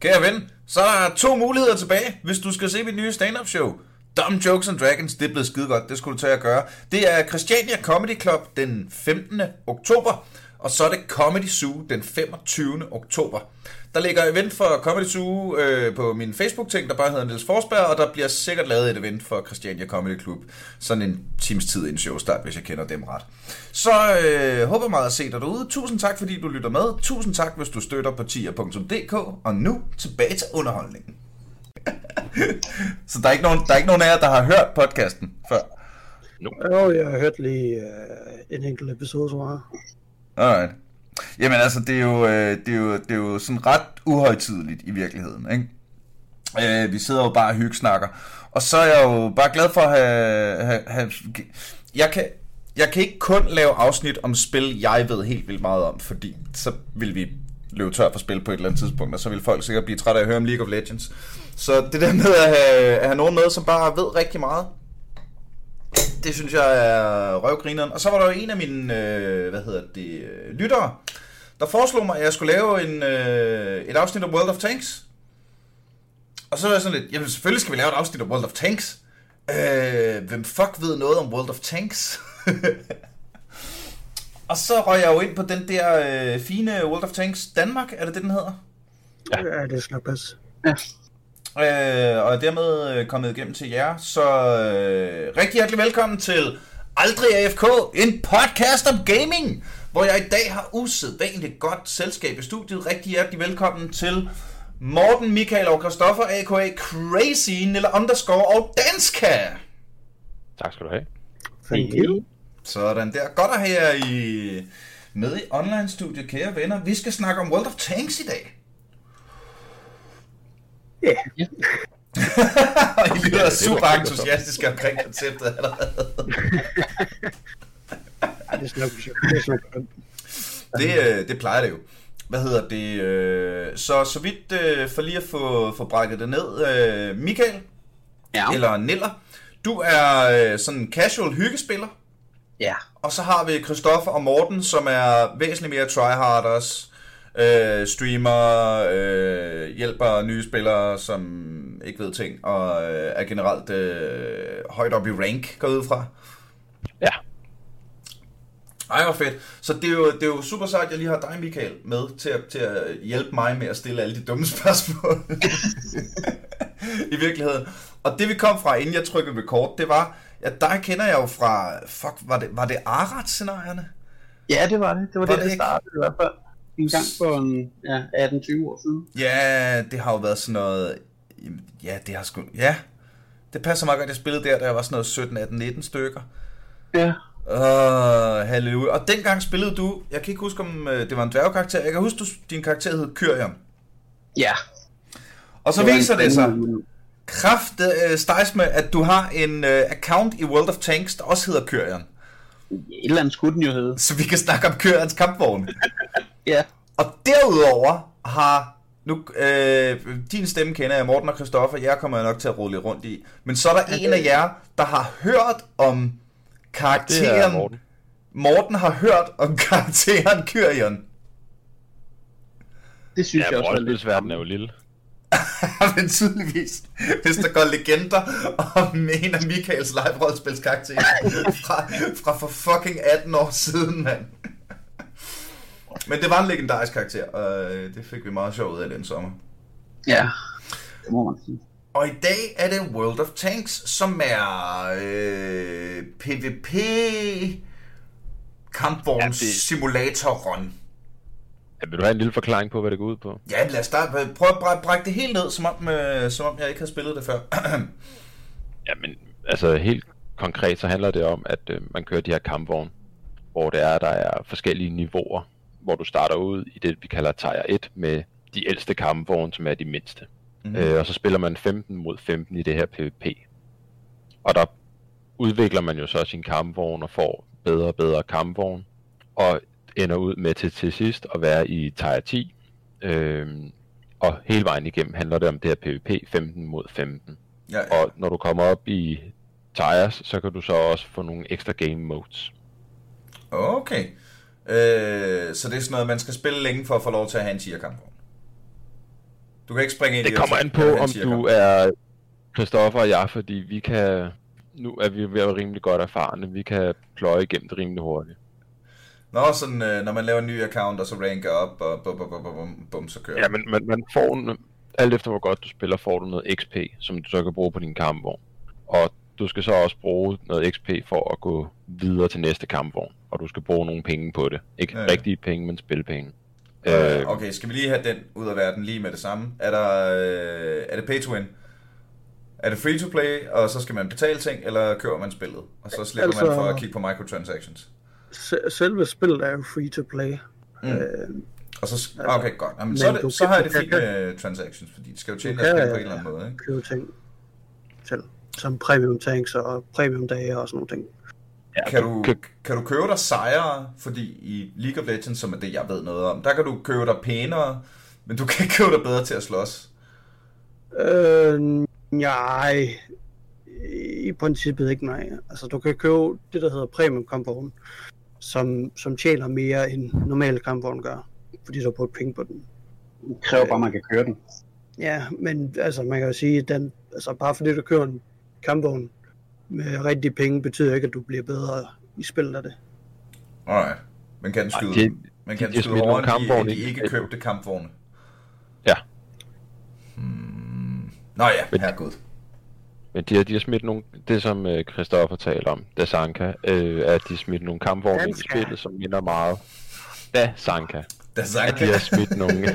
Kære ven, så er der to muligheder tilbage, hvis du skal se mit nye stand-up show. Dumb Jokes and Dragons, det er blevet skide godt, det skulle du tage at gøre. Det er Christiania Comedy Club den 15. oktober, og så er det Comedy Zoo den 25. oktober. Der ligger event for Comedy Zoo øh, på min Facebook-ting, der bare hedder Niels Forsberg, og der bliver sikkert lavet et event for Christiania Comedy Club. Sådan en times tid inden showstart, hvis jeg kender dem ret. Så øh, håber meget at se dig derude. Tusind tak, fordi du lytter med. Tusind tak, hvis du støtter på tier.dk. Og nu tilbage til underholdningen. Så der er, ikke nogen, der er ikke nogen af jer, der har hørt podcasten før? Jo, jeg har hørt lige øh, en enkelt episode, tror jeg. Alright. Jamen altså, det er jo, øh, det er jo, det er jo sådan ret uhøjtideligt i virkeligheden, ikke? Øh, vi sidder jo bare og hyggesnakker. Og så er jeg jo bare glad for at have... have, have jeg, kan, jeg kan ikke kun lave afsnit om spil, jeg ved helt vildt meget om, fordi så vil vi løbe tør for spil på et eller andet tidspunkt, og så vil folk sikkert blive trætte af at høre om League of Legends. Så det der med at have, at have nogen med, som bare ved rigtig meget, det synes jeg er røvgrineren. Og så var der jo en af mine, øh, hvad hedder det, øh, lyttere, der foreslog mig, at jeg skulle lave en, øh, et afsnit om World of Tanks. Og så var jeg sådan lidt, jamen selvfølgelig skal vi lave et afsnit om World of Tanks. Øh, hvem fuck ved noget om World of Tanks? og så røg jeg jo ind på den der øh, fine World of Tanks Danmark, er det det, den hedder? Ja, ja det skal passe. Ja. Øh, og er dermed øh, kommet igennem til jer. Så øh, rigtig hjertelig velkommen til Aldrig AFK, en podcast om gaming, hvor jeg i dag har usædvanligt godt selskab i studiet. Rigtig hjertelig velkommen til Morten, Michael og Christoffer, a.k.a. Crazy, eller underscore og Danska. Tak skal du have. Thank you. Sådan der. Godt at have jer i, med i online-studiet, kære venner. Vi skal snakke om World of Tanks i dag. Ja. og I lyder super entusiastiske omkring konceptet allerede. Ej, det nok. Det, øh, det plejer det jo. Hvad hedder det? øh, Så så vidt øh, for lige at få, få brækket det ned. øh, Michael, Ja. eller Niller, du er øh, sådan en casual hyggespiller. Ja. Og så har vi Christoffer og Morten, som er væsentligt mere tryharders, øh, streamer, øh, hjælper nye spillere, som ikke ved ting, og øh, er generelt øh, højt op i rank, går ud fra. Ja, Ej, hvor fedt. Så det er, jo, det er jo super sejt, at jeg lige har dig, Michael, med til at, til at hjælpe mig med at stille alle de dumme spørgsmål. I virkeligheden. Og det vi kom fra, inden jeg trykkede record, det var, at dig kender jeg jo fra, fuck, var det, var det Arat-scenarierne? Ja, det var det. Det var, Var det, det det startede i hvert fald. En gang for en, ja, 18-20 år siden. Ja, det har jo været sådan noget, ja, det har sgu, ja, det passer meget godt, jeg spillede der, da jeg var sådan noget 17, 18, 19 stykker. Ja. Åh, halleluja. Og dengang spillede du, jeg kan ikke huske, om øh, det var en dværgkarakter, jeg kan huske, du, din karakter hed Kyrion. Ja. Og så var viser det sig, kraft øh, stejs med, at du har en øh, account i World of Tanks, der også hedder Kyrion. Et eller andet skulle den jo hedde. Så vi kan snakke om Kyrions kampvogn. Ja. Og derudover har... Nu, øh, din stemme kender jeg, Morten og Christoffer, jer kommer jeg nok til at rulle lidt rundt i. Men så er der en af jer, der har hørt om det karakteren... er Morten. Morten har hørt om karakteren Kyrion. Det synes Ja, jeg også lidt. rollespilsverdenen er jo lille. Men tydeligvis, hvis der går legender om en af Michaels live-rollespilskarakterer fra, fra for fucking 18 år siden, mand. Men det var en legendarisk karakter, og øh, det fik vi meget sjov ud af den sommer. Ja. Det må man sige. Og i dag er det World of Tanks, som er øh, PvP kampvogns Ja, det- simulator run. Ja, vil du have en lille forklaring på, hvad det går ud på? Ja, lad os starte. Prøv at bræ- brække det helt ned, som om, øh, som om jeg ikke har spillet det før. Ja, men altså helt konkret så handler det om, at øh, man kører de her kampvogne, hvor det er, der er forskellige niveauer, hvor du starter ud i det, vi kalder Tier 1, med de ældste kampvogne, som er de mindste. Mm. Øh, og så spiller man 15 mod 15 i det her PvP. Og der udvikler man jo så sin kampvogn og får bedre og bedre kampvogn, og ender ud med til, til sidst at være i Tier 10. Øhm, og hele vejen igennem handler det om det her PvP 15 mod 15. ja, ja. Og når du kommer op i tires, så kan du så også få nogle ekstra game modes. Okay. Øh, så det er sådan noget, man skal spille længe for at få lov til at have en tier kampvogn. Du kan ikke springe ind i Det kommer an på, om du er Christoffer og jeg, fordi vi kan... Nu er vi ved at være rimelig godt erfarne. Vi kan pløje igennem det rimelig hurtigt. Nå, sådan, øh, når man laver en ny account, og så ranker op, og bum, bum, bum, bum, bum, så kører Ja, men man, man får... en- Alt efter hvor godt du spiller, får du noget XP, som du så kan bruge på din kampvogn. Og du skal så også bruge noget XP for at gå videre til næste kampvogn. Og du skal bruge nogle penge på det. Ikke Ja, ja. ja. rigtige penge, men spilpenge. Øh, okay, skal vi lige have den ud af verden lige med det samme? Er, der, øh, er det pay to win? Er det free to play, og så skal man betale ting, eller køber man spillet? Og så slipper altså... man Altså- for at kigge på microtransactions. Se- Selve spillet er jo free to play. Mm. Øh, Og så, okay, godt. Jamen, men så, er det, så har jeg det fint med transactions, fordi det skal jo tjene Du deres penge på en eller øh, anden måde, ikke? købe ting til. Som premium tanks og premium dage og sådan nogle ting. Kan du, kan- du købe dig sejre, fordi i League of Legends, som er det, jeg ved noget om, der kan du købe dig pænere, men du kan ikke købe dig bedre til at slås. Øh, nej. I princippet ikke, nej. Altså, du kan købe det, der hedder premium kampvogn, som, som tjener mere end normale kampvogn gør, fordi du har brugt penge på den. Det kræver bare, at man kan køre den. Ja, men altså, man kan jo sige, at den, altså, bare fordi du kører en kampvogn med rigtige penge, betyder ikke, at du bliver bedre i spillet af det. Alright. Men kan den Ej, skyde, det- men kan de- de skyde de, kampvogne end de i ikke købte kampvogne? Ja. Hmm. Nå ja, Men- herregud. Men de har, de har smidt nogle, det som øh, Christoffer taler om, da Sanka, øh, at de smidt nogle kampvogne ind i spillet, som minder meget. Da Sanka. Der At de har smidt nogle,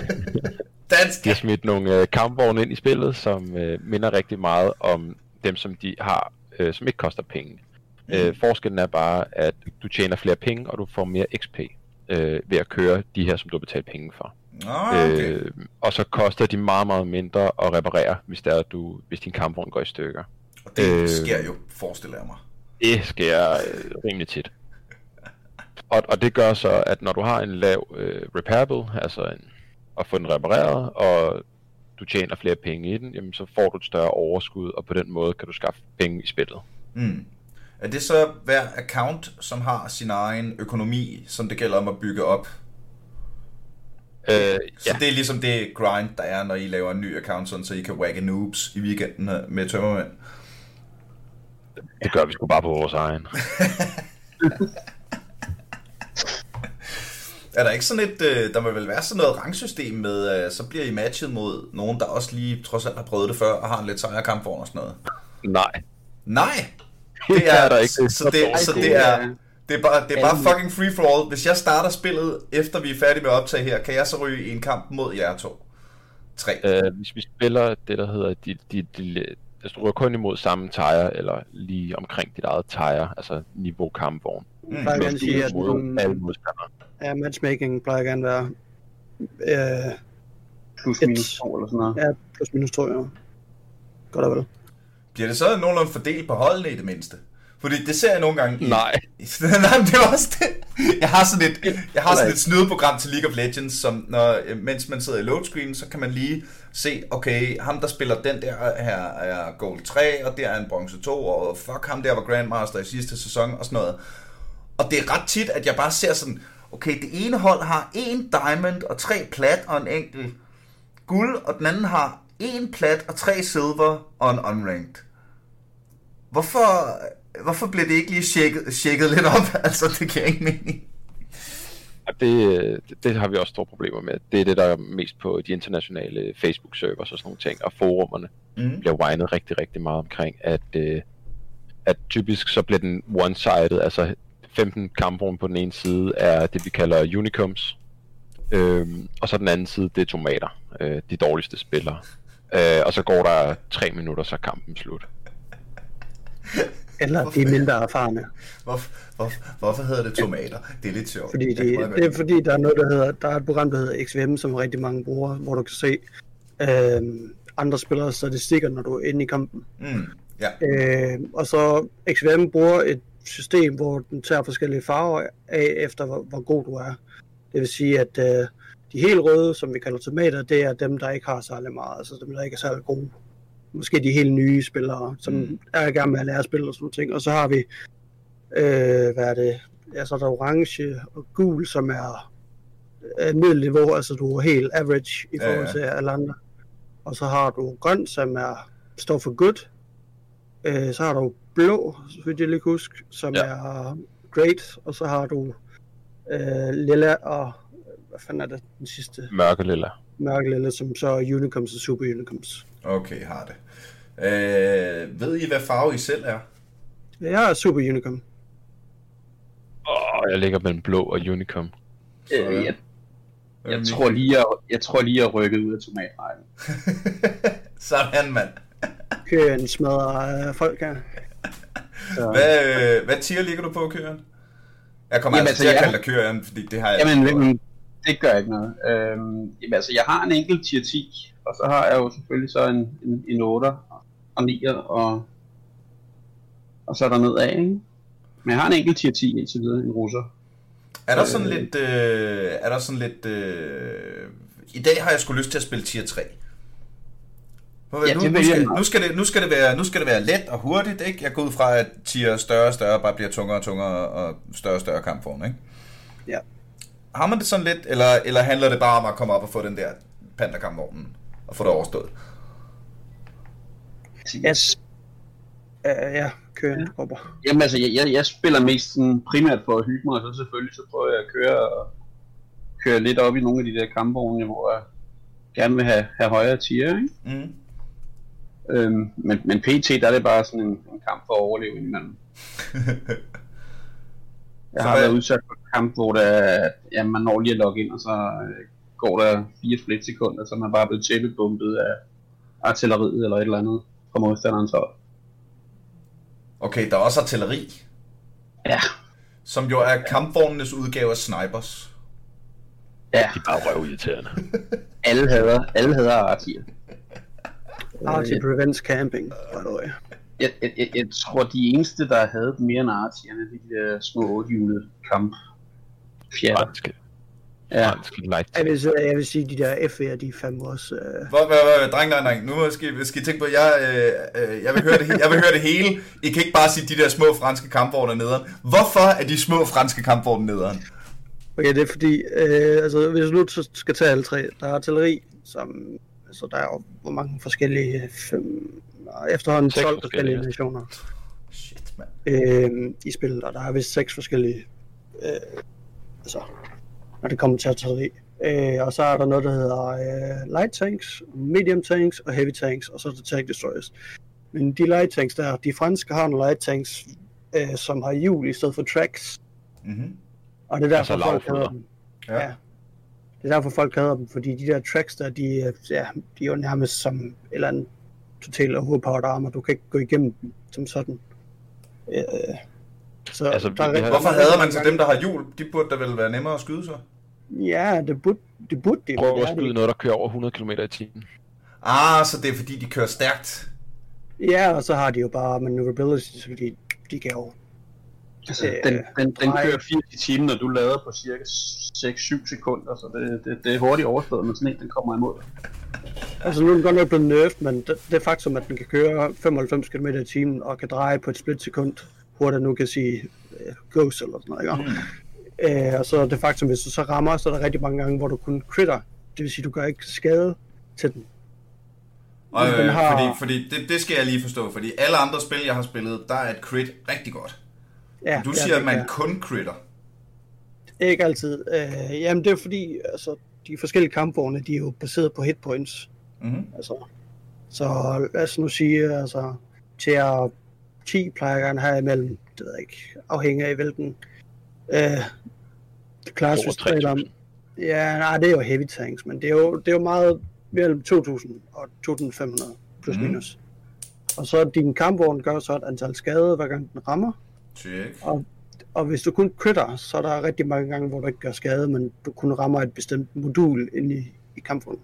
Dansk. de har smidt nogle øh, kampvogne ind i spillet, som øh, minder rigtig meget om dem, som de har, øh, som ikke koster penge. Mm. Øh, forskellen er bare, at du tjener flere penge, og du får mere XP øh, ved at køre de her, som du har betalt penge for. Nå, okay. Øh, og så koster de meget, meget mindre at reparere, hvis, er, at du, hvis din kampvogn går i stykker. Og det øh, sker jo, forestiller jeg mig. Det sker øh, rimelig tit. Og, og det gør så, at når du har en lav øh, repairable, altså en, at få den repareret, og du tjener flere penge i den, jamen så får du et større overskud, og på den måde kan du skaffe penge i spillet. Mm. Er det så hver account, som har sin egen økonomi, som det gælder om at bygge op? Øh, Så ja, det er ligesom det grind, der er, når I laver en ny account, sådan, så I kan wagge noobs i weekenden øh, med tømmermænd. det gør vi sgu bare på vores egen. Er der ikke sådan et, øh, der må vel være sådan noget rangsystem med, øh, så bliver I matchet mod nogen, der også lige trods alt har prøvet det før, og har en lidt sejere kampvogn og sådan noget? Nej, Nej! det er der ikke. Så, så, det, så det er, det er bare, det er bare fucking free for all. Hvis jeg starter spillet, efter vi er færdige med at optage her, kan jeg så ryge i en kamp mod jer to? Tre. Øh, hvis vi spiller det, der hedder, de, de, de, altså du rører kun imod samme tire, eller lige omkring dit eget tire, altså niveau kampvogn. Mm. Jeg plejer gerne at sige, at modstandere. ja, matchmaking plejer gerne at være øh, Plus Et- minus to eller sådan noget. ja, plus minus to, ja. Godt og vel. Bliver det så nogenlunde fordelt på holdene i det mindste? Fordi det ser jeg nogle gange i... Nej. Nej, men det er også det. Jeg har sådan et, jeg har sådan et snydeprogram til League of Legends, som når, mens man sidder i load screen, så kan man lige se, okay, ham der spiller den der her er gold 3, og der er en bronze 2, og fuck ham der var Grandmaster i sidste sæson, og sådan noget. Og det er ret tit, at jeg bare ser sådan, okay, det ene hold har en diamond og tre plat og en enkelt guld, og den anden har en plat og tre silver og en unranked. Hvorfor, hvorfor bliver det ikke lige tjekket, tjekket lidt op? Altså, det giver ikke mening. Det, det har vi også store problemer med. Det er det, der er mest på de internationale Facebook-servers og sådan nogle ting, og forummerne Mm. bliver whinet rigtig, rigtig meget omkring, at, øh, at typisk så bliver den one-sided, altså 15 kampvogne på den ene side er det, vi kalder unicums, øhm, og så den anden side, det er tomater, øh, de dårligste spillere. Øh, og så går der tre minutter, så er kampen slut. Eller de er mindre erfarne. Hvor, hvor, hvorfor hedder det tomater? Det er lidt sjovt. Fordi de, godt det er fordi, der er noget, der hedder, der er et program, der hedder XVM, som rigtig mange bruger, hvor du kan se øh, andre spillers statistikker, når du er inde i kampen. Mm, ja. Øh, og så XVM bruger et system, hvor den tager forskellige farver af, efter hvor, hvor god du er. Det vil sige, at øh, de helt røde, som vi kalder tomater, det er dem, der ikke har særlig meget, altså dem, der ikke er særlig gode. Måske de helt nye spillere, som Mm. er i gang med at lære at spille og sådan nogle ting. Og så har vi, øh, hvad er det, ja, så er der orange og gul, som er øh, middelniveau, altså du er helt average i Ja, forhold ja. til alle andre. og så har du grøn, som er, står for good. Øh, så har du blå, så vidt jeg lige huske, som Ja. er great, og så har du øh, lilla og hvad fanden er det, den sidste Mørke lilla. mørke lilla, som så er unicoms og super unicoms. Okay, har det. Øh, ved I, hvad farve I selv er? Jeg er super unicom. Åh, jeg ligger mellem blå og unicum. Øh, jeg, jeg, tror lige, jeg, jeg tror lige, jeg rykket ud af tomatrækken. Sådan, mand. Kører en smadrer øh, folk her. Så, Hvad, øh, hvad tier ligger du på, Køren? Jeg kommer Jamen, altså til at altså, kalde dig Køren, fordi det har jeg... Jamen, jamen, det gør ikke noget. Øhm, jamen, altså, jeg har en enkelt tier 10, og så har jeg jo selvfølgelig så en, en, en 8 og 9 og, og så er der nedad, ikke? Men jeg har en enkelt tier 10 indtil videre, en russer. Er der sådan lidt... Øh, er der sådan lidt... Øh, I dag har jeg sgu lyst til at spille tier 3. Prøv, Ja, nu, nu, skal, nu, det, nu, skal det være, nu skal det være let og hurtigt, ikke? Jeg går ud fra, at tier større og større bare bliver tungere og tungere og større og større kampform, ikke? Ja. Har man det sådan lidt, eller, eller handler det bare om at komme op og få den der pandakampvognen og få det overstået? Yes. Øh, ja, kører en råber. Jamen altså, jeg, jeg, jeg spiller mest sådan primært for at hygge mig, og så selvfølgelig så prøver jeg at køre, køre lidt op i nogle af de der kampvogne, hvor jeg gerne vil have, have højere tier, ikke? Mm. Øhm, men, men PT, der er det bare sådan en, en kamp for at overleve indimellem. Jeg har været udsat for en kamp, hvor der, ja, man når lige at logge ind, og så øh, går der fire splitsekunder, så man bare er blevet tæppebumpet af artilleriet eller et eller andet fra modstanderens hold. Okay, der er også artilleri, Ja, som jo er kampvognenes udgave af snipers. ja, De er bare røvirriterende. alle hader, alle hader artier. Artie prevents camping, by the way. Jeg, jeg, jeg, jeg tror, de eneste, der havde mere end det er de der små ottehjulede kamp. Franske, Ja. franske light. Jeg vil, jeg vil sige, de der FV'er, de er fandme også... Øh, Hvor, hvor, hvor, dreng, dreng, dreng, nu skal, I- skal I tænke på, jeg, øh, øh, jeg, vil høre det, jeg vil høre det hele. I kan ikke bare sige de der små franske kampvogne nederen. Hvorfor er de små franske kampvogne nederen? okay, det er fordi, øh, altså, hvis du nu så skal tage alle tre, der er artilleri, som... Altså, der er jo hvor mange forskellige... Fem, nej, efterhånden Seks 12 forskellige forskellige. nationer Shit, mand. øh, i spillet, og der er vist seks forskellige... Øh, altså, når det kommer til artilleri. Øh, og så er der noget, der hedder øh, light tanks, medium tanks og heavy tanks, og så er der tank destroyers. Men de light tanks der, de franske har nogle light tanks, øh, som har hjul i stedet for tracks. Mm-hmm. Og det er Altså derfor, folk hader lavfødder. dem. Ja. Ja. Det er derfor, folk hader dem, fordi de der tracks der, de, er- ja, de er jo nærmest som et eller andet totalt overpowered armor. Du kan ikke gå igennem dem som sådan. Øh, så Altså, der er har- Hvorfor der er hader man så dem, der har hjul? De burde da vel være nemmere at skyde så? Ja, det burde, det burde de. Prøv det at det skyde noget, der kører over 100 km i timen. Ah, så det er fordi, de kører stærkt. Ja, og så har de jo bare maneuverability, fordi de kan jo... Altså, Øh, den, den, den kører 80 i timen, når du lader på cirka 6-7 sekunder, så det, det, det er hurtigt overstået, men sådan en, den kommer imod. Altså nu er den godt nok blevet nerfed, men det, det faktum, at den kan køre 95 km i timen og kan dreje på et splitsekund, hurtigt nu kan sige uh, ghost eller sådan noget, ikke? Mm. Uh, og så det faktum, hvis du så rammer, så er der rigtig mange gange, hvor du kun critter. Det vil sige, du gør ikke skade til den. Og, Den øh, har- fordi, fordi det, det skal jeg lige forstå, fordi alle andre spil, jeg har spillet, der er et crit rigtig godt. Ja, Du ja, siger, at man kan- kun critter. Ikke altid. Uh, jamen det er fordi, altså, de forskellige kampvogne, de er jo baseret på hitpoints. Mm-hmm. Altså, så lad os nu sige, altså, til at 10 plejer jeg gerne have imellem, det ved jeg ikke, afhængig af hvilken øh, klasse vi taler om. 3000. Ja, nej, det er jo heavy tanks, men det er jo, det er jo meget mellem 2.000 og 2.500 plus Mhm. minus. Og så din kampvogn gør så et antal skade, hver gang den rammer. Check. Og hvis du kun critter, så er der rigtig mange gange, hvor du ikke gør skade, men du kun rammer et bestemt modul inde i, i kampvognen.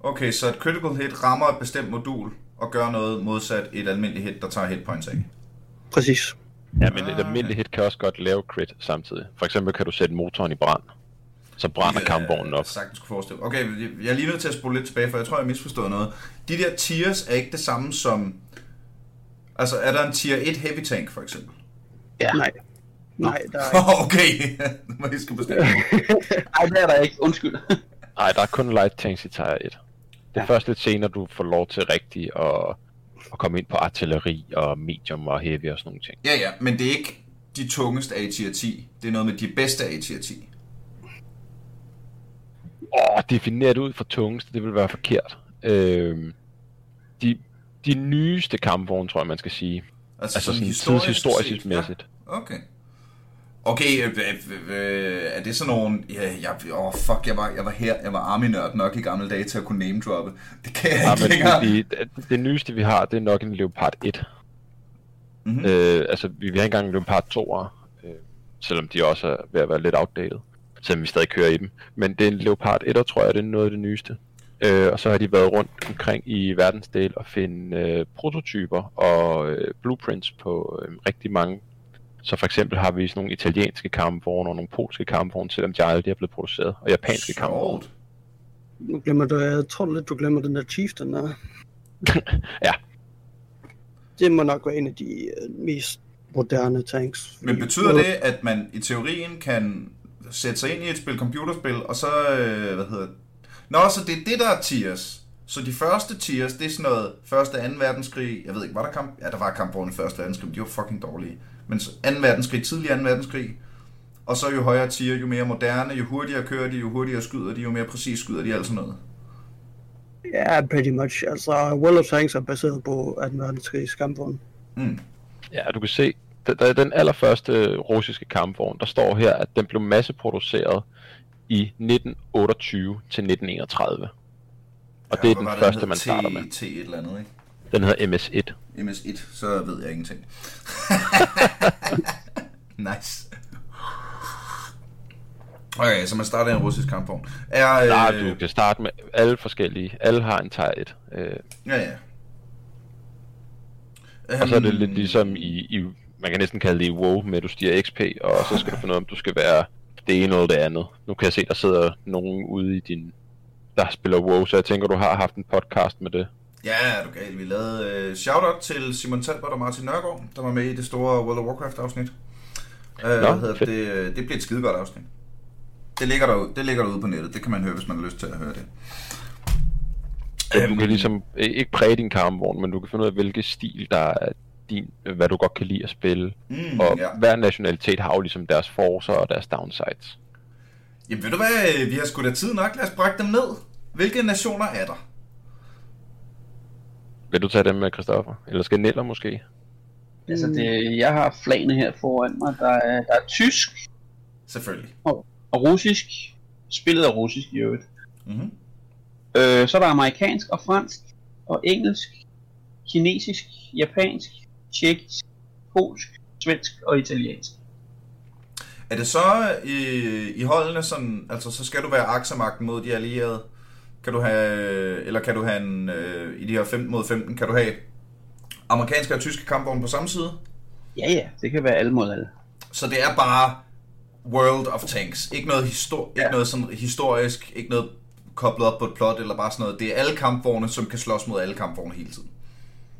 Okay, så et critical hit rammer et bestemt modul og gør noget modsat et almindeligt hit, der tager hit points af. Præcis. Ja, men et almindeligt hit kan også godt lave crit samtidig. For eksempel kan du sætte motoren i brand. Så brænder kampvognen op. Jeg sagtens kunne forestille. Okay, jeg er lige nødt til at spole lidt tilbage, for jeg tror, jeg har misforstået noget. De der tiers er ikke det samme som... Altså, er der en tier 1 heavy tank, for eksempel? Ja. Nej. Nej, der er ikke. okay, nu må jeg skal bestemme. Nej, det er der ikke. Undskyld. Nej, der er kun light tanks i tier 1. Det er Ja. først lidt senere, du får lov til rigtigt at, at komme ind på artilleri og medium og heavy og sådan nogle ting. Ja, ja, men det er ikke de tungeste af tier 10. Det er noget med de bedste af tier 10. Åh, defineret ud for tungeste, det vil være forkert. Øhm, de, de nyeste kampvogne, tror jeg, man skal sige. Altså sådan tidshistorisk set, mæssigt. Ja. Okay. Okay, øh, øh, øh, er det sådan nogle... Ja, jeg, oh, fuck, jeg var, jeg var her, jeg var army-nørd nok i gamle dage til at kunne name-droppe. Det kan jeg Ja, ikke men længere. det, det, det nyeste, vi har, det er nok en Leopard 1. Mhm. Øh, altså, vi, vi har ikke engang en Leopard 2'er, øh, selvom de også er ved at være lidt outdated, selvom vi stadig kører i dem. Men det er en Leopard 1'er, tror jeg, det er noget af det nyeste. Øh, og så har de været rundt omkring i verdensdel og finde øh, prototyper og øh, blueprints på øh, rigtig mange. Så for eksempel har vi sådan nogle italienske kampvogne og nogle polske kampvogne, selvom de aldrig er blevet produceret, og japanske kampvogne. Nu glemmer du, jeg tror lidt, du glemmer den der Chief, den der. Ja. Det må nok være en af de øh, mest moderne tanks. Men betyder det, at man i teorien kan sætte sig ind i et spil computerspil, og så, øh, hvad hedder det? Nå, så det er det, der er tiers. Så de første tiers, det er sådan noget første og 2. verdenskrig. Jeg ved ikke, var der kamp? Ja, der var kampvogne i første verdenskrig, men de var fucking dårlige. Men så 2. verdenskrig, tidlig 2. verdenskrig. Og så jo højere tier, jo mere moderne, jo hurtigere kører de, jo hurtigere skyder de, jo mere præcis skyder de, alt sådan noget. Ja, pretty much. Altså, World of Tanks er baseret på 2. verdenskrigs kampvogn. Mm. Ja, du kan se, der, der er den allerførste russiske kampvogn, der står her, at den blev masseproduceret i 1928 til 1931. Og det er den første, man starter med. T, et eller andet, ikke? Den hedder MS-1. MS1, så ved jeg ingenting. nice. Okay, så man starter i en russisk kampvogn. Er, Nej, øh, du kan starte med alle forskellige. Alle har en Tier 1. Øh, Ja, ja. og så er det Øhm, lidt ligesom i, i, man kan næsten kalde det i WoW, med at du stiger XP, og så skal du finde ud af, om du skal være det ene eller det andet. Nu kan jeg se, der sidder nogen ude i din, der spiller WoW, så jeg tænker, du har haft en podcast med det. Ja, er du galt. Vi lavede øh, shoutout til Simon Talbot og Martin Nørgaard, der var med i det store World of Warcraft afsnit. Øh, hvad hedder det, det blev et skidegodt afsnit. Det ligger, der, det ligger derude på nettet. Det kan man høre, hvis man har lyst til at høre det. Så du kan ligesom øh, ikke præge din kampvogn, men du kan finde ud af, hvilken stil der er din, hvad du godt kan lide at spille. Mm, Og ja. hver nationalitet har jo ligesom deres forcer og deres downsides. Jamen ved du hvad, vi har sgu da tid nok. Lad os brække dem ned. Hvilke nationer er der? Vil du tage dem med, Christoffer? Eller skal Neller måske? Altså det, jeg har flagene her foran mig. Der er, der er tysk Selvfølgelig. og, og russisk. Spillet er russisk i øvrigt. Mm-hmm. Øh, så er der amerikansk og fransk og engelsk, kinesisk, japansk, tjekkisk, polsk, svensk og italiensk. Er det så i, i holdene sådan, altså så skal du være aksemagten mod de allierede? Kan du have, eller kan du have en, øh, i de her 15 mod 15, kan du have amerikanske og tyske kampvogne på samme side? Ja ja, det kan være alle mod alle. Så det er bare World of Tanks. Ikke noget, histor- ja. ikke noget sådan historisk, ikke noget koblet op på et plot, eller bare sådan noget. Det er alle kampvogne, som kan slås mod alle kampvogne hele tiden.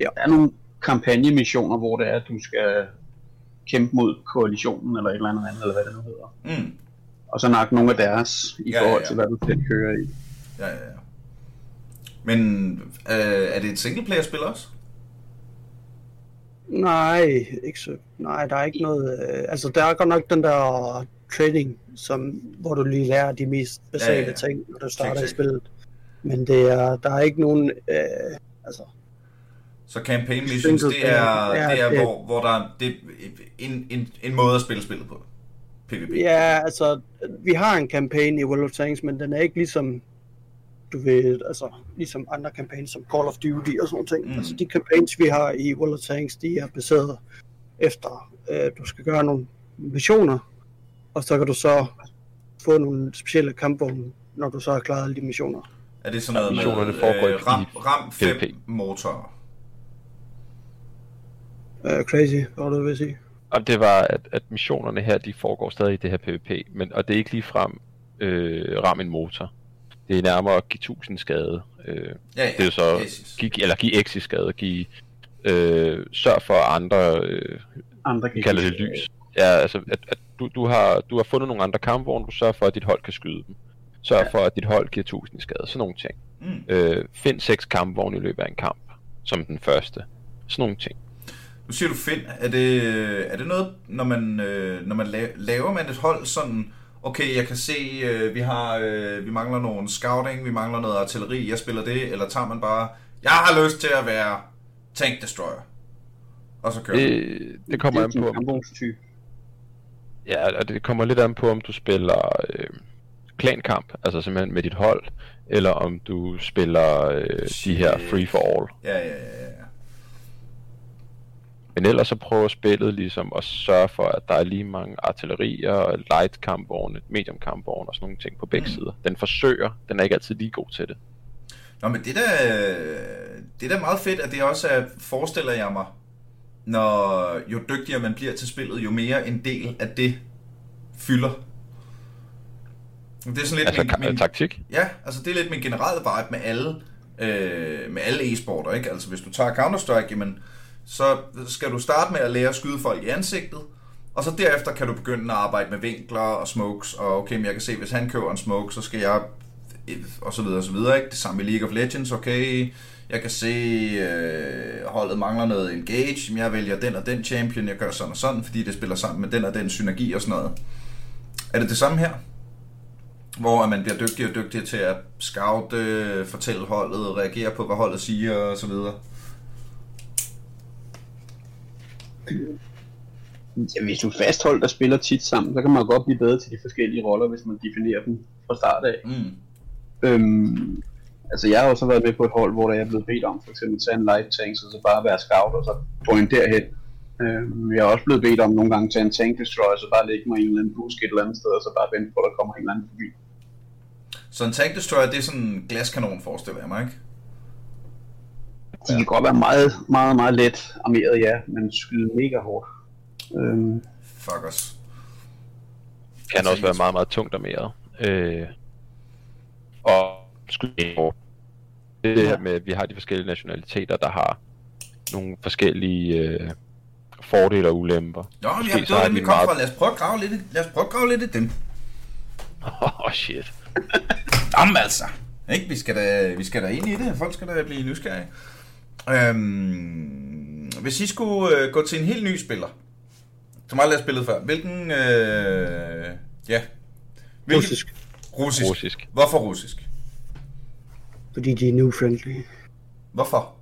Der er nogle kampagnemissioner, hvor det er, at du skal kæmpe mod koalitionen, eller et eller andet andet, eller hvad det nu hedder. Mm. Og så nakke nogle af deres, i Ja, ja, ja, forhold ja. til, hvad du skal køre i. Ja, ja, ja. Men øh, er det et singleplayer-spil også? Nej, ikke så. Nej, der er ikke noget... Øh, altså, der er godt nok den der trading, som, hvor du lige lærer de mest basale Ja, ja, ja. ting, når du starter i spillet. Men det er, der er ikke nogen... Øh, altså, Så campaign missions, Single det er. Ja, det er det- hvor, hvor der er det, er en, en, en måde at spille spillet på. PvP. ja, altså, vi har en kampagne i World of Tanks, men den er ikke ligesom du ved, altså ligesom andre campaigns som Call of Duty og sådan ting. Mm. Altså de campaigns, vi har i World of Tanks, de er baseret efter, øh, du skal gøre nogle missioner, og så kan du så få nogle specielle kampvogne, når du så har klaret alle de missioner. Er det sådan noget med foregår øh, RAM, RAM 5 PvP. motorer? Uh, crazy, var det, vil sige? Og det var, at, at missionerne her, de foregår stadig i det her PvP, men, og det er ikke lige frem øh, ram en motor. Det er nærmere at give 1000 skade. Øh, Ja, ja. det er jo så, Jesus. give, eller give exi skade, give, øh, sørg for andre, øh, Andre kalder det lys. Ja, altså, at, at du, du, har, du har fundet nogle andre kampvogne, du sørger for, at dit hold kan skyde dem. Sørg Ja. for, at dit hold giver 1000 i skade, sådan nogle ting. Mm. Øh, find seks kampvogne i løbet af en kamp, som den første. Sådan nogle ting. Nu siger du find. Er det, er det noget, når man, øh, når man laver, laver man et hold sådan, okay, jeg kan se, øh, vi har, øh, vi mangler nogle scouting, vi mangler noget artilleri, jeg spiller det, eller tager man bare, jeg har lyst til at være tank destroyer, og så kører det, det kommer an på. Ja, og det kommer lidt an på, om du spiller øh, klankamp, altså simpelthen med dit hold, eller om du spiller øh, de her free for all. Ja, ja, ja, ja. Men ellers så prøver spillet ligesom at sørge for, at der er lige mange artillerier, light kampvogne, medium kampvogne og sådan nogle ting på begge mm. sider. Den forsøger, den er ikke altid lige god til det. Nå, men det der, det er da meget fedt, at det også er, forestiller jeg mig, når jo dygtigere man bliver til spillet, jo mere en del af det fylder. Det er sådan lidt altså, min, min, taktik? Ja, altså det er lidt min generelle vibe med alle, øh, med alle e-sporter, ikke? Altså hvis du tager Counter-Strike, jamen, så skal du starte med at lære at skyde folk i ansigtet, og så derefter kan du begynde at arbejde med vinkler og smokes, og okay, men jeg kan se, hvis han køber en smoke, så skal jeg, og så videre, og så videre, ikke? Det samme i League of Legends, okay, jeg kan se, øh, holdet mangler noget engage, men jeg vælger den og den champion, jeg gør sådan og sådan, fordi det spiller sammen med den og den synergi og sådan noget. Er det det samme her? Hvor man bliver dygtigere og dygtigere til at scout, øh, fortælle holdet, reagere på, hvad holdet siger og så videre? Ja, hvis du er fastholdt og spiller tit sammen, så kan man godt blive bedre til de forskellige roller, hvis man definerer dem fra start af. Mm. Øhm, altså jeg har også været med på et hold, hvor jeg er blevet bedt om for eksempel at tage en light tank, så, så bare være scout og så point derhen. Øhm, jeg har også blevet bedt om nogle gange at tage en tank destroyer, så bare lægge mig i en eller anden busk et eller andet sted, og så bare vente på, at der kommer en eller anden forbi. Så en tank destroyer, det er sådan en glaskanon, forestiller jeg mig, ikke? De kan godt være meget, meget, meget let armeret, ja, men skyde mega hårdt. Øhm. Fuck os. Kan også være meget, meget tungt armeret. Øh, og skyde hårdt. Det er her med, at vi har de forskellige nationaliteter, der har nogle forskellige øh, fordele og ulemper. Nå, ja, det var dem, vi kom meget... fra. Lad os prøve at grave lidt, lad os prøve at grave lidt i dem. Åh, oh, shit. Jamen altså. Ikke? Vi, skal da, vi skal da ind i det. Folk skal da blive nysgerrige. Øhm, hvis I skulle øh, gå til en helt ny spiller, som aldrig har spillet før, hvilken... Øh, ja. Hvilken, russisk. russisk. Russisk. Hvorfor russisk? Fordi de er new friendly. Hvorfor?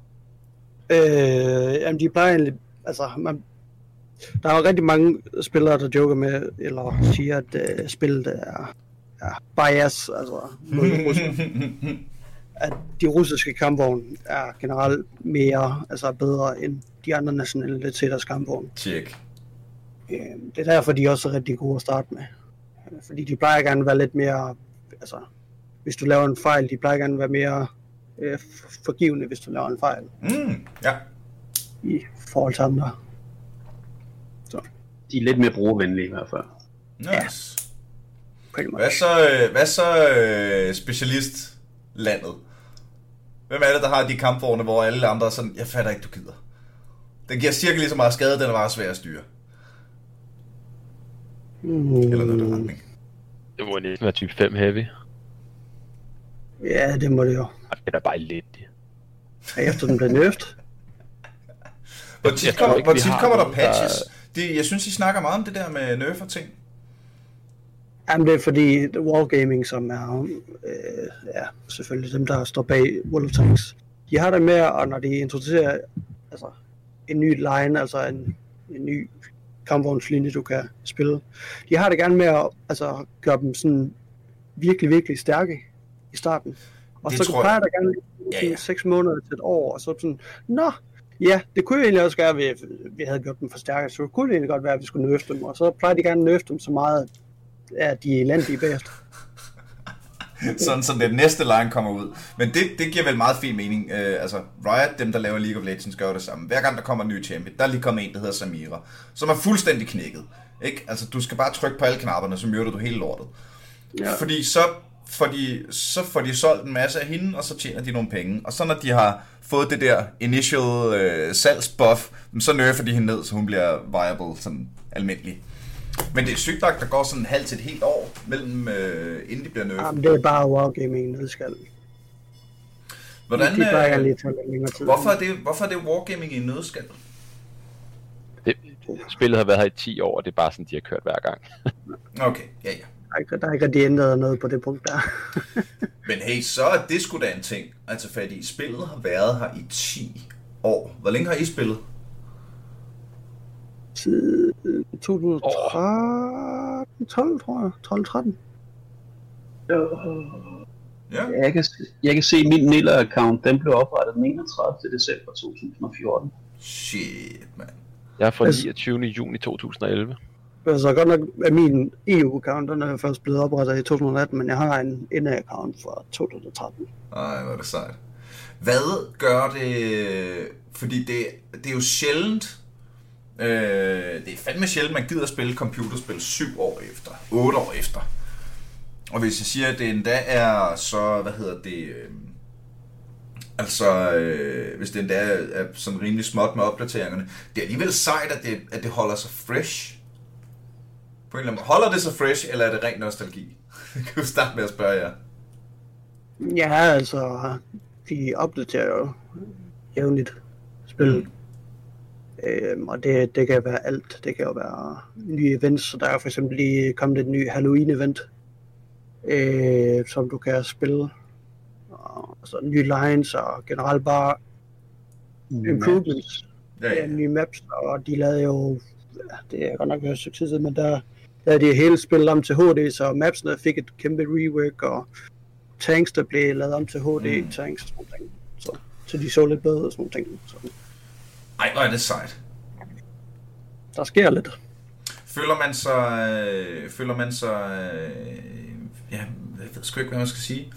Øh, jamen, de plejer egentlig... Altså, man, der er jo rigtig mange spillere, der joker med, eller siger, at uh, spillet er, er bias, altså at de russiske kampvogne er generelt mere, altså bedre end de andre nationaliteters kampvogne. Tjek. Øh, det er derfor, de er også er rigtig gode at starte med. Øh, fordi de plejer gerne at være lidt mere, altså, hvis du laver en fejl, de plejer gerne at være mere øh, forgivende, hvis du laver en fejl. Mm, ja. I forhold til andre. Så. De er lidt mere brugervenlige i hvert fald. Nice. Ja. Hvad så, øh, hvad så øh, specialistlandet? Hvem er det, der har de kampvogne, hvor alle andre er sådan, jeg fatter ikke, du gider. Den giver cirka lige så meget skade, den er bare svær at styre. Mm. Eller noget der retning. Det må næsten være type 5 heavy. Ja, det må det jo. Det er bare lidt. Ja, efter den bliver nerfed. Hvor tit, kommer, hvor tit kommer der patches? Der... Det, jeg synes, I snakker meget om det der med nerfer ting. Jamen, det er fordi Wargaming, som er øh, ja, selvfølgelig dem, der står bag World of Tanks, de har det med, og når de introducerer altså, en ny line, altså en, en ny kampvognslinje, du kan spille, de har det gerne med at altså, gøre dem sådan virkelig, virkelig stærke i starten. Og det så plejer jeg... der gerne ja, ja. 6 måneder til et år, og så sådan, nå, ja, det kunne jo egentlig også være, at vi, vi havde gjort dem for stærke, så det kunne egentlig godt være, at vi skulle nøfte dem, og så plejer de gerne at nøfte dem så meget, er de elendige bagefter. sådan så det næste line kommer ud. Men det, det giver vel meget fin mening. Uh, altså, Riot, dem der laver League of Legends, gør det samme. Hver gang der kommer en ny champion, der er lige kommet en, der hedder Samira, som er fuldstændig knækket. Ikke? Altså, du skal bare trykke på alle knapperne, så myrder du hele lortet. Ja. Fordi så får, de, så får de solgt en masse af hende, og så tjener de nogle penge. Og så når de har fået det der initial uh, salgsbuff, så nerfer de hende ned, så hun bliver viable, sådan almindelig. Men det er sygt nok, der går sådan en halv til et helt år mellem, øh, inden de bliver nerfed. Jamen, det er bare wargaming, det skal. Hvordan, de plejer øh, lige længere tid. hvorfor, er det, hvorfor er det wargaming i nødskal? Det, spillet har været her i 10 år, og det er bare sådan, de har kørt hver gang. Okay, ja ja. Der er ikke, der er ikke rigtig ændret noget på det punkt der. Men hey, så er det sgu da en ting at tage fat i. Spillet har været her i 10 år. Hvor længe har I spillet? Siden 2013, 12 tror jeg. 12-13. Ja. Jeg kan, jeg kan se, at min Niller-account, den blev oprettet den 31. december 2014. Shit, mand. Jeg er fra Altså- 29. juni 2011. Altså godt nok er min EU-account, den er først blevet oprettet i 2018, men jeg har en NA-account fra 2013. Ej, hvor er det sejt. Hvad gør det... Fordi det, det er jo sjældent... Øh, det er fandme sjældent, man gider at spille computerspil 7 år efter. 8 år efter. Og hvis jeg siger, at det endda er så... Hvad hedder det... Øh, altså, øh, hvis det endda er, er sådan rimelig småt med opdateringerne. Det er alligevel sejt, at det, at det holder sig fresh. På en eller anden måde. Holder det sig fresh, eller er det ren nostalgi? kan du starte med at spørge jer. Ja, altså, de opdaterer jo jævnligt spil. Mm. Øhm, og det, det kan være alt. Det kan jo være nye events. Så der er for eksempel lige kommet et ny Halloween-event, øh, som du kan spille. Og, altså nye lines og generelt bare improvements. Ja, Ja, nye maps, og de lavede jo, det er godt nok været succes, men der lavede de hele spillet om til HD, så mapsene fik et kæmpe rework, og tanks, der blev lavet om til HD Mm. tanks og sådan ting. Så, så de så lidt bedre og sådan ting. Så Ej, hvor er det sejt. der sker lidt. Føler man sig... Øh, føler man sig... Øh, ja, jeg ved sgu ikke, hvad man skal sige.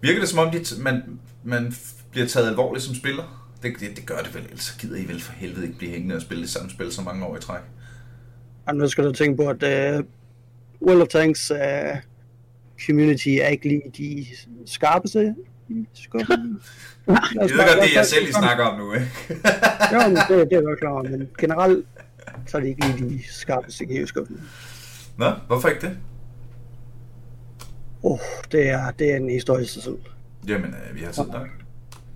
Virker det som om, de man, man bliver taget alvorligt som spiller? Det, det, det gør det vel, ellers så gider I vel for helvede ikke blive hængende og spille det samme spil så mange år i træk. Og nu skal du tænke på, at uh, World of Tanks uh, community er ikke lige de skarpeste i skubben. Jeg ved godt, det er jeg selv, I snakker om nu, ikke? Jo, men det, det er jeg godt klar over, men generelt så er det ikke lige de skarpeste i skubben. Nå, hvorfor ikke det? Oh, det er, det er en sig selv. Jamen, øh, vi har tid nok.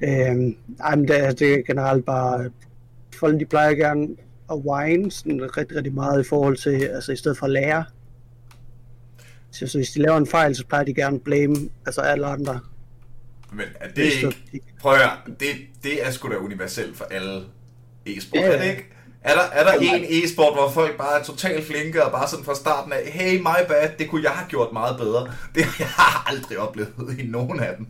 Øhm, ej, men det, er- det er generelt bare, folk de plejer gerne at whine sådan rigtig, rigtig meget i forhold til, altså i stedet for at lære. Så, så hvis de laver en fejl, så plejer de gerne at blame, altså alle andre. Men er det Så ikke... Prøv at høre, det, det er sgu da universelt for alle e-sport, Ja, er det ikke? Er der, er der en e-sport, hvor folk bare er totalt flinke og bare sådan fra starten af, hey, my bad, det kunne jeg have gjort meget bedre. Det har jeg aldrig oplevet i nogen af dem.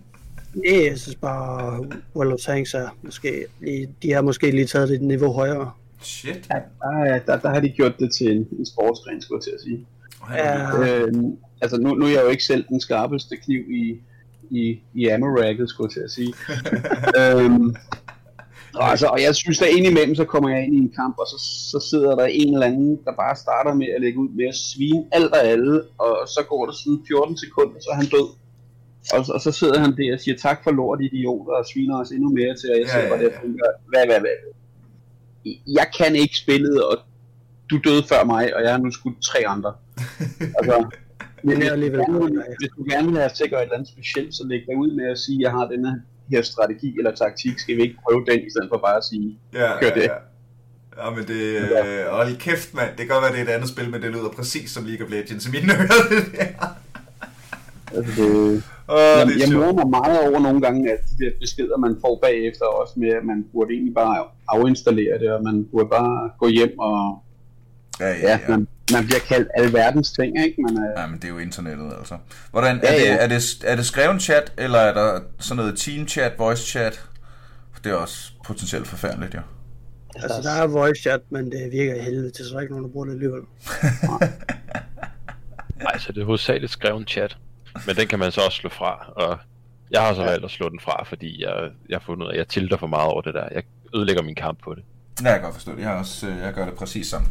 Nej, jeg synes bare, World of Tanks er måske, lige, de har måske lige taget det et niveau højere. Shit. Ja, der, er- der, der har de gjort det til en, en sportsgren, skulle jeg til at sige. Ja. Øhm, altså nu, nu er jeg jo ikke selv den skarpeste kniv i, i, i ammo-racket, skulle jeg til at sige. øhm, og, altså, og jeg synes, at indimellem, så kommer jeg ind i en kamp, og så, så sidder der en eller anden, der bare starter med at lægge ud med at svine alt og alle, og så går der sådan 14 sekunder, så er han død. Og, og så sidder han der og siger, tak for lort, idioter, og sviner os endnu mere til, og jeg Ja, sidder ja, bare der ja. og tænker, hvad, hvad, hvad? Jeg kan ikke spillet, og du døde før mig, og jeg har nu skudt tre andre. altså, Men er alligevel du gerne vil, godt, ja. hvis du gerne vil have gøre et eller andet specielt, så læg dig ud med at sige, at jeg har denne her strategi eller taktik, skal vi ikke prøve den, i stedet for bare at sige, Ja, Gør ja, det. ja. Ja, men det... Øh, hold kæft, mand. Det kan godt være, det er et andet spil, men det lyder præcis som League of Legends i mine ører. det der. altså det, jeg, det er jeg morer mig meget over nogle gange, at de der beskeder, man får bagefter, også med, at man burde egentlig bare afinstallere det, og man burde bare gå hjem, og Ja, ja, ja, ja. man, man bliver kaldt alverdens ting, ikke? Man, er, Ja, men det er jo internettet, altså. Hvordan, er, Ja, det, ja. er, det, er det skreven chat, eller er der sådan noget team chat, voice chat? Det er også potentielt forfærdeligt, jo. Altså, der er voice chat, men det virker i helvede til, så der er ikke nogen, der bruger det alligevel. Nej, så det er hovedsageligt skrevet chat. Men den kan man så også slå fra, og jeg har så valgt at slå den fra, fordi jeg, jeg har fundet ud af, at jeg tilter for meget over det der. Jeg ødelægger min kamp på det. Ja, jeg kan godt forstå det. Jeg, har også, øh, jeg gør det præcis sådan.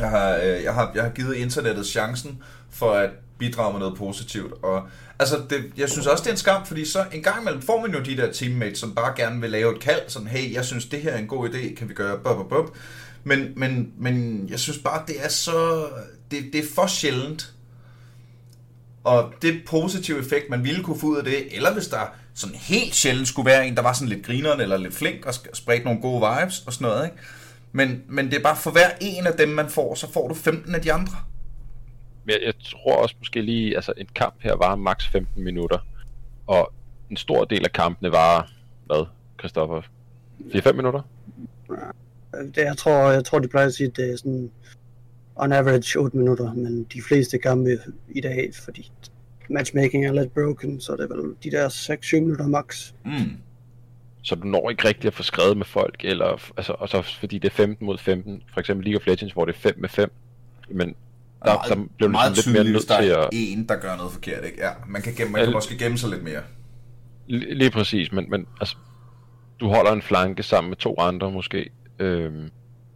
Jeg har, øh, jeg, har, jeg har givet internettet chancen for at bidrage med noget positivt. Og altså, det, jeg synes også, det er en skam, fordi så en gang imellem får man jo de der teammates, som bare gerne vil lave et kald, sådan, hey, jeg synes, det her er en god idé, kan vi gøre bop, bop, bop. Men, men, men jeg synes bare, det er så... Det, det er for sjældent. Og det positive effekt, man ville kunne få ud af det, eller hvis der sådan helt sjældent skulle være en, der var sådan lidt grineren eller lidt flink og spredte nogle gode vibes og sådan noget, ikke? Men, men det er bare for hver en af dem, man får, så får du 15 af de andre. Men jeg, jeg tror også måske lige, altså en kamp her var maks 15 minutter, og en stor del af kampene var, hvad, Christoffer? 4-5 minutter? Det, jeg, tror, jeg tror, de plejer at sige, at det er sådan on average 8 minutter, men de fleste kampe i dag, fordi matchmaking er lidt broken, så det er vel de der 6-7 minutter max. Mm. Så du når ikke rigtig at få skrevet med folk, eller, altså, og så fordi det er 15 mod 15, for eksempel League of Legends, hvor det er 5 med 5, men der, der blev du meget lidt mere nødt der til er at... en, der gør noget forkert, ikke? Ja, man kan, gemme, man kan Al- måske gemme sig lidt mere. Lige, lige præcis, men, men altså, du holder en flanke sammen med to andre måske, øhm,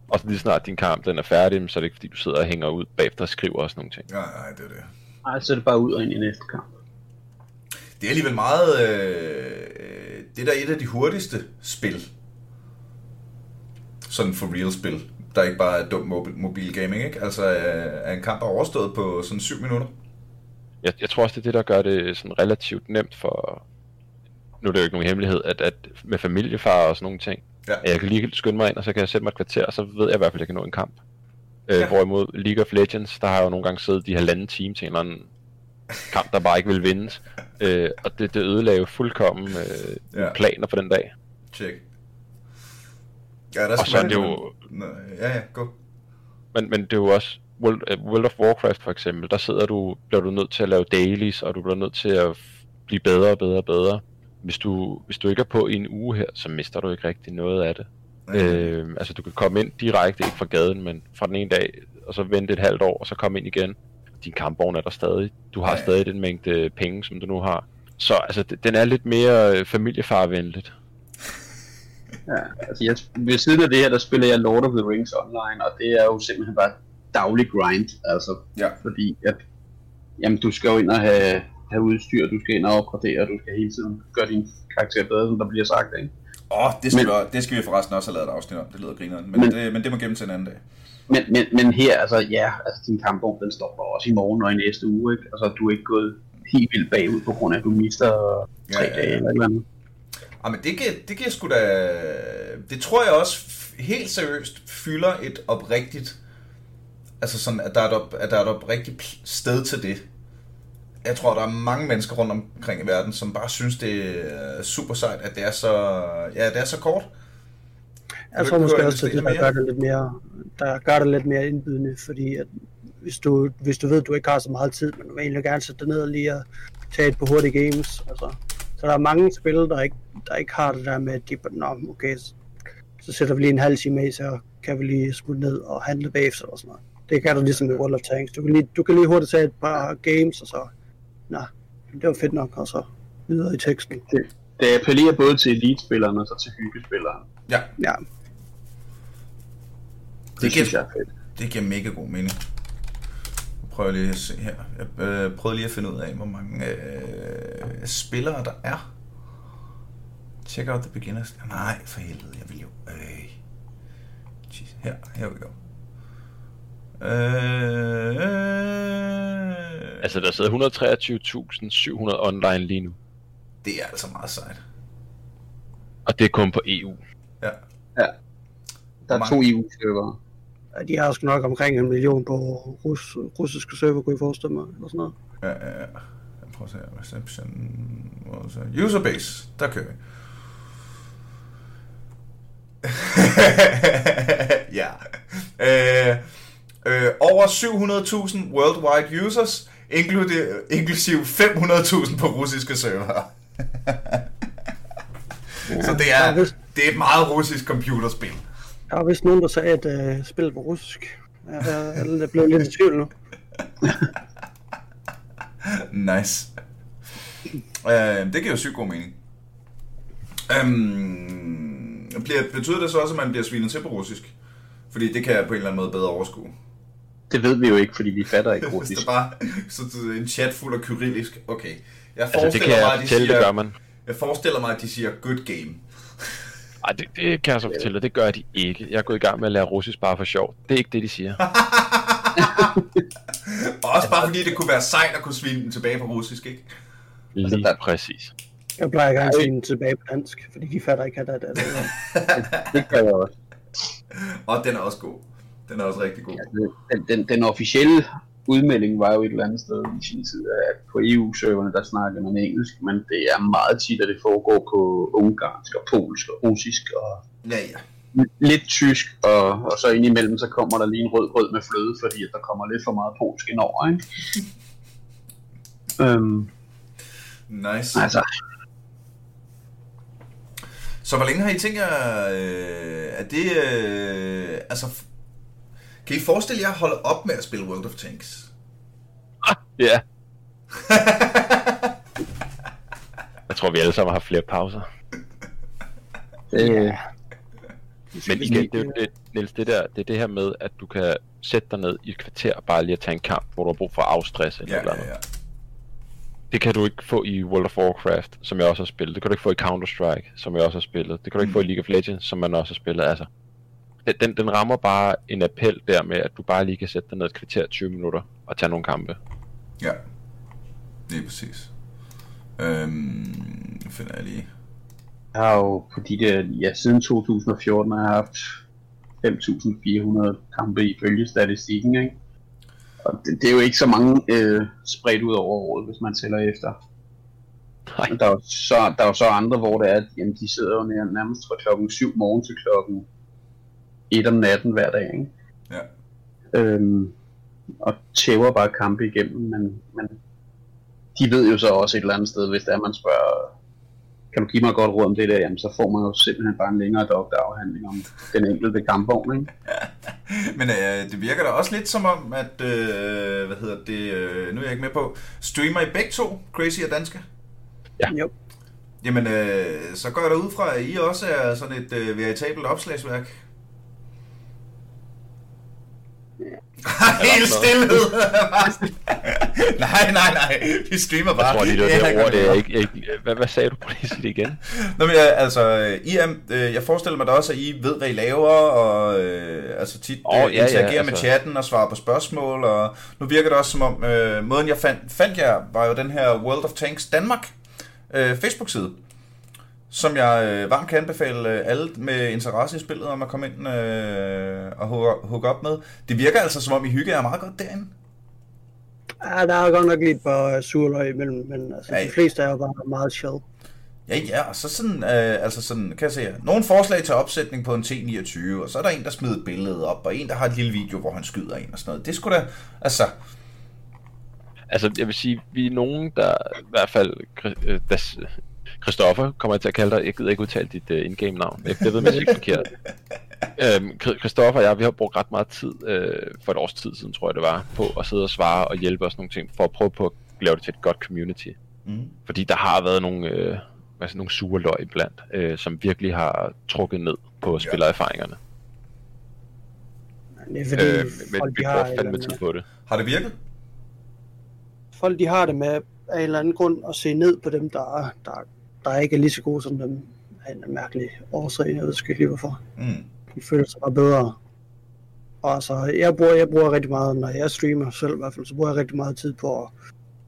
og så lige snart din kamp den er færdig, så er det ikke fordi, du sidder og hænger ud bagefter og skriver og sådan nogle ting. Nej, nej, det er det. Nej, så er det bare ud og ind i næste kamp. Det er alligevel meget... Øh, det er da et af de hurtigste spil. Sådan for real spil. Der ikke bare er dum mobil, mobil gaming, ikke? Altså, er en kamp er overstået på sådan 7 minutter. Jeg, jeg tror også, det er det, der gør det sådan relativt nemt for... Nu er det jo ikke nogen hemmelighed, at, at med familiefar og sådan nogle ting, Ja. at jeg kan lige skynde mig ind, og så kan jeg sætte mig et kvarter, og så ved jeg i hvert fald, at jeg kan nå en kamp. Øh, Ja. Hvorimod League of Legends, der har jeg jo nogle gange siddet de halvanden time til en eller anden kamp, der bare ikke vil vindes. Øh, og det, det ødelagde jo fuldkommen øh, Ja. planer for den dag. Check. Ja, der Og så er det jo- Nå, Ja, ja, gå. Men, men det er jo også World, øh, World of Warcraft for eksempel, der sidder du, bliver du nødt til at lave dailies, og du bliver nødt til at blive bedre og bedre og bedre. Hvis du, hvis du ikke er på i en uge her, så mister du ikke rigtig noget af det. Øh, altså du kan komme ind direkte, ikke fra gaden, men fra den ene dag, og så vente et halvt år, og så komme ind igen. Din kampvogn er der stadig. Du har stadig den mængde penge, som du nu har. Så altså, den er lidt mere øh, familiefarvenligt. Ja, altså jeg, ved siden af det her, der spiller jeg Lord of the Rings online, og det er jo simpelthen bare daglig grind, altså, Ja. fordi at, jamen du skal jo ind og have, have udstyr, du skal ind og opgradere, og du skal hele tiden gøre din karakter bedre, som der bliver sagt, ikke? Åh, oh, det, skal Men- vi, det skal vi forresten også have lavet et afsnit om. Det lyder grineren. Men, Men- det, men det må gemme til en anden dag. Men, men, men her, altså ja, altså din kampvogn, den står der også i morgen og i næste uge, ikke? Altså du er ikke gået helt vildt bagud på grund af, at du mister tre Ja, ja, ja. dage eller et eller andet. Ah, men det kan, det kan sgu da... Det tror jeg også helt seriøst fylder et oprigtigt... Altså sådan, at der er et, op, at der er et oprigtigt sted til det. Jeg tror, der er mange mennesker rundt omkring i verden, som bare synes, det er super sejt, at det er så, ja, det er så kort. Jeg tror måske også, at det der gør det lidt mere, der gør det lidt mere indbydende, fordi at hvis du, hvis du ved, at du ikke har så meget tid, men du vil egentlig gerne sætte dig ned og lige at tage et på hurtige games, altså, så der er mange spil, der ikke, der ikke har det der med, at de, Nå, okay, så, så sætter vi lige en halv time af, så kan vi lige smutte ned og handle bagefter og sådan noget. Det kan du ligesom i World of Tanks. Du kan lige, du kan lige hurtigt tage et par games, og så, nå, det var fedt nok, og så videre i teksten. Det appellerer både til elite-spillerne og så til hyggespilleren. Ja, Ja, Det, Det det giver- synes jeg er fedt. det giver mega god mening. Nu prøver jeg lige at se her. Jeg øh, prøvede lige at finde ud af, hvor mange øh, spillere der er. Check out the beginners. Nej, for helvede, jeg vil jo... Øh. Jeez. Her, her vi go. Øh, øh, Altså, der sidder 123.700 online lige nu. det er altså meget sejt. Og det er kun på E EU. Ja. Ja. Der er to mange- EU-stykker. Ja, De har sgu nok omkring en million på rus, russiske server, kunne I forestille mig, eller sådan noget. Ja, ja, ja. Prøver at se. Reception. Så? Userbase. Der kører vi. ja. Øh, øh, over 700.000 worldwide users, inklusive, inklusive 500.000 på russiske server. Så det er, det er et meget russisk computerspil. Der er vist nogen, der sagde, at uh, spillet var russisk. Ja, jeg, jeg blev lidt i tvivl nu. Nice. Øh, det giver jo sygt god mening. Øhm, bliver, betyder det så også, at man bliver svinet til på russisk? Fordi det kan jeg på en eller anden måde bedre overskue. Det ved vi jo ikke, fordi vi fatter ikke Hvis russisk. der bare så det er en chat fuld af kyrillisk. Okay. Jeg Altså, det forestiller, kan mig, jeg at de fortælle, det gør siger, man. jeg forestiller mig, at de siger good game. Ej, det, det kan jeg så fortælle dig, det gør de ikke. Jeg er gået i gang med at lære russisk bare for sjov. Det er ikke det, de siger. Og også bare fordi det kunne være sejt at kunne svine den tilbage på russisk, ikke? Lige der- præcis. Jeg plejer gerne at sige den tilbage på dansk, fordi de fatter ikke, at det er det. Det kan jeg også. Og den er også god. Den er også rigtig god. Altså, den, den, den officielle udmelding var jo et eller andet sted i sin tid, at på EU-serverne, der snakker man engelsk, men det er meget tit, at det foregår på ungarsk og polsk og russisk og Ja, ja. lidt tysk, og, og så indimellem, så kommer der lige en rød grød med fløde, fordi at der kommer lidt for meget polsk indover, ikke? øhm, Nice. altså, Så hvor længe har I tænkt jer, øh, er det, øh, altså, kan I forestille jer at holde op med at spille World of Tanks? Ja. Jeg tror, vi alle sammen har flere pauser. det, Men igen, det er jo det, Niels, det, der, det er det her med, at du kan sætte dig ned i et kvarter og bare lige at tage en kamp, hvor du har brug for at afstresse eller, Ja, eller ja, andet. ja. Det kan du ikke få i World of Warcraft, som jeg også har spillet. Det kan du ikke få i Counter-Strike, som jeg også har spillet. Det kan du ikke få i League of Legends, som man også har spillet. Altså, den- den, den rammer bare en appel der med, at du bare lige kan sætte dig ned et kvarter 20 minutter og tage nogle kampe. Ja, det er præcis. Øhm, finder jeg lige. Jeg har jo på de der, ja, siden 2014 har jeg haft 5.400 kampe i følgestatistikken, ikke? Og det, det, er jo ikke så mange øh, spredt ud over året, hvis man tæller efter. Nej. Der er, jo så, der er jo så andre, hvor det er, at jamen, de sidder jo nær- nærmest fra klokken 7 morgen til klokken 1 om natten hver dag, ikke? Ja. Øhm, og tæver bare kampe igennem, men, men de ved jo så også et eller andet sted, hvis der man spørger, kan du give mig et godt råd om det der, jamen så får man jo simpelthen bare en længere doktorafhandling om den enkelte kampvogn, ikke? Men øh, det virker da også lidt som om, at, øh, hvad hedder det, øh, nu er jeg ikke med på, streamer I begge to, Crazy og Danske? Jo. Jamen, øh, så går jeg da ud fra, at I også er sådan et øh, veritabelt opslagsværk. Helt stillhed. nej, nej, nej. Vi streamer bare. Jeg tror lige, det var Ja, det ord, det er ikke, ikke... Hvad, hvad sagde du? Prøv lige at sige det igen. Nå, men, øh, altså, I er, øh, jeg forestiller mig da også, at I ved, hvad I laver, og øh, altså tit oh, ja, ja, interagerer med altså. chatten og svarer på spørgsmål, og nu virker det også som om, øh, måden jeg fandt, fandt jer, var jo den her World of Tanks Danmark øh, Facebook-side, som jeg øh, varmt kan anbefale øh, alle med interesse i spillet om at komme ind øh, og hooke, hooke op med. Det virker altså som om, I hygger jer meget godt derinde. Ja, der er godt nok lidt på surløg imellem, men altså, Ja, de fleste er jo bare meget chill. Ja, ja, og så sådan, øh, altså sådan, kan jeg se her, nogle forslag til opsætning på en T29, og så er der en, der smider et billede op, og en, der har et lille video, hvor han skyder en og sådan noget. Det skulle da, altså, Altså, jeg vil sige, vi er nogen, der i hvert fald... øh, der- Christoffer kommer jeg til at kalde dig. Jeg gider ikke udtale dit uh, in-game navn. Jeg jeg ved, man ikke forkert. Øhm, Chri- Christoffer og jeg, vi har brugt ret meget tid, øh, for et års tid siden, tror jeg det var, på at sidde og svare og hjælpe os nogle ting, for at prøve på at lave det til et godt community. mm, Fordi der har været nogle, øh, altså nogle sure løg blandt, øh, som virkelig har trukket ned på spillererfaringerne. Men det er fordi, Øh, øh, men folk, vi bruger fandme tid på det. har det virket? folk de har det med af en eller anden grund at se ned på dem, der, er- der, der er ikke er lige så gode som dem. Af en mærkelig årsag, jeg ved sgu ikke lige hvorfor. Mm. De føler sig bare bedre. Og altså, jeg bruger, jeg bruger rigtig meget, når jeg streamer selv i hvert fald, så bruger jeg rigtig meget tid på at...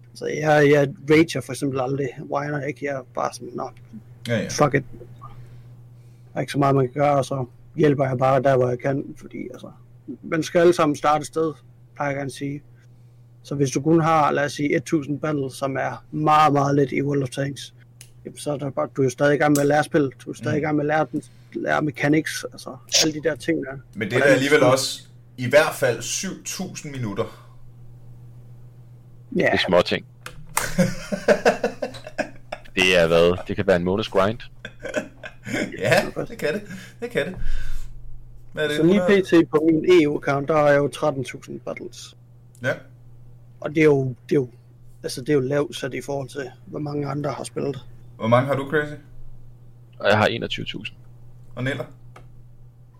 Altså, jeg, jeg rager for eksempel aldrig, whiner ikke, jeg er bare sådan, nå, Ja, ja. fuck it. Der er ikke så meget, man kan gøre, og så hjælper jeg bare der, hvor jeg kan, fordi altså, man skal alle sammen starte et sted, plejer jeg gerne sige. Så hvis du kun har, lad os sige, 1000 battles, som er meget, meget lidt i World of Tanks, jamen, så er der bare, du er jo stadig i gang med at lære spil, du er stadig i gang med at lære, den, lære mechanics, altså alle de der ting der. Men det er alligevel også i hvert fald 7.000 minutter. Ja, Det er små ting. det er hvad? Det kan være en måneds grind. Ja, det kan det. Det kan det. Hvad er det? så lige 100? pt. på min EU-account, der har jeg jo 13.000 battles. Ja. Og det er jo, det er jo, altså det er jo lavt sat i forhold til, hvor mange andre har spillet. Hvor mange har du, Crazy? Og jeg har 21.000. Og Neller?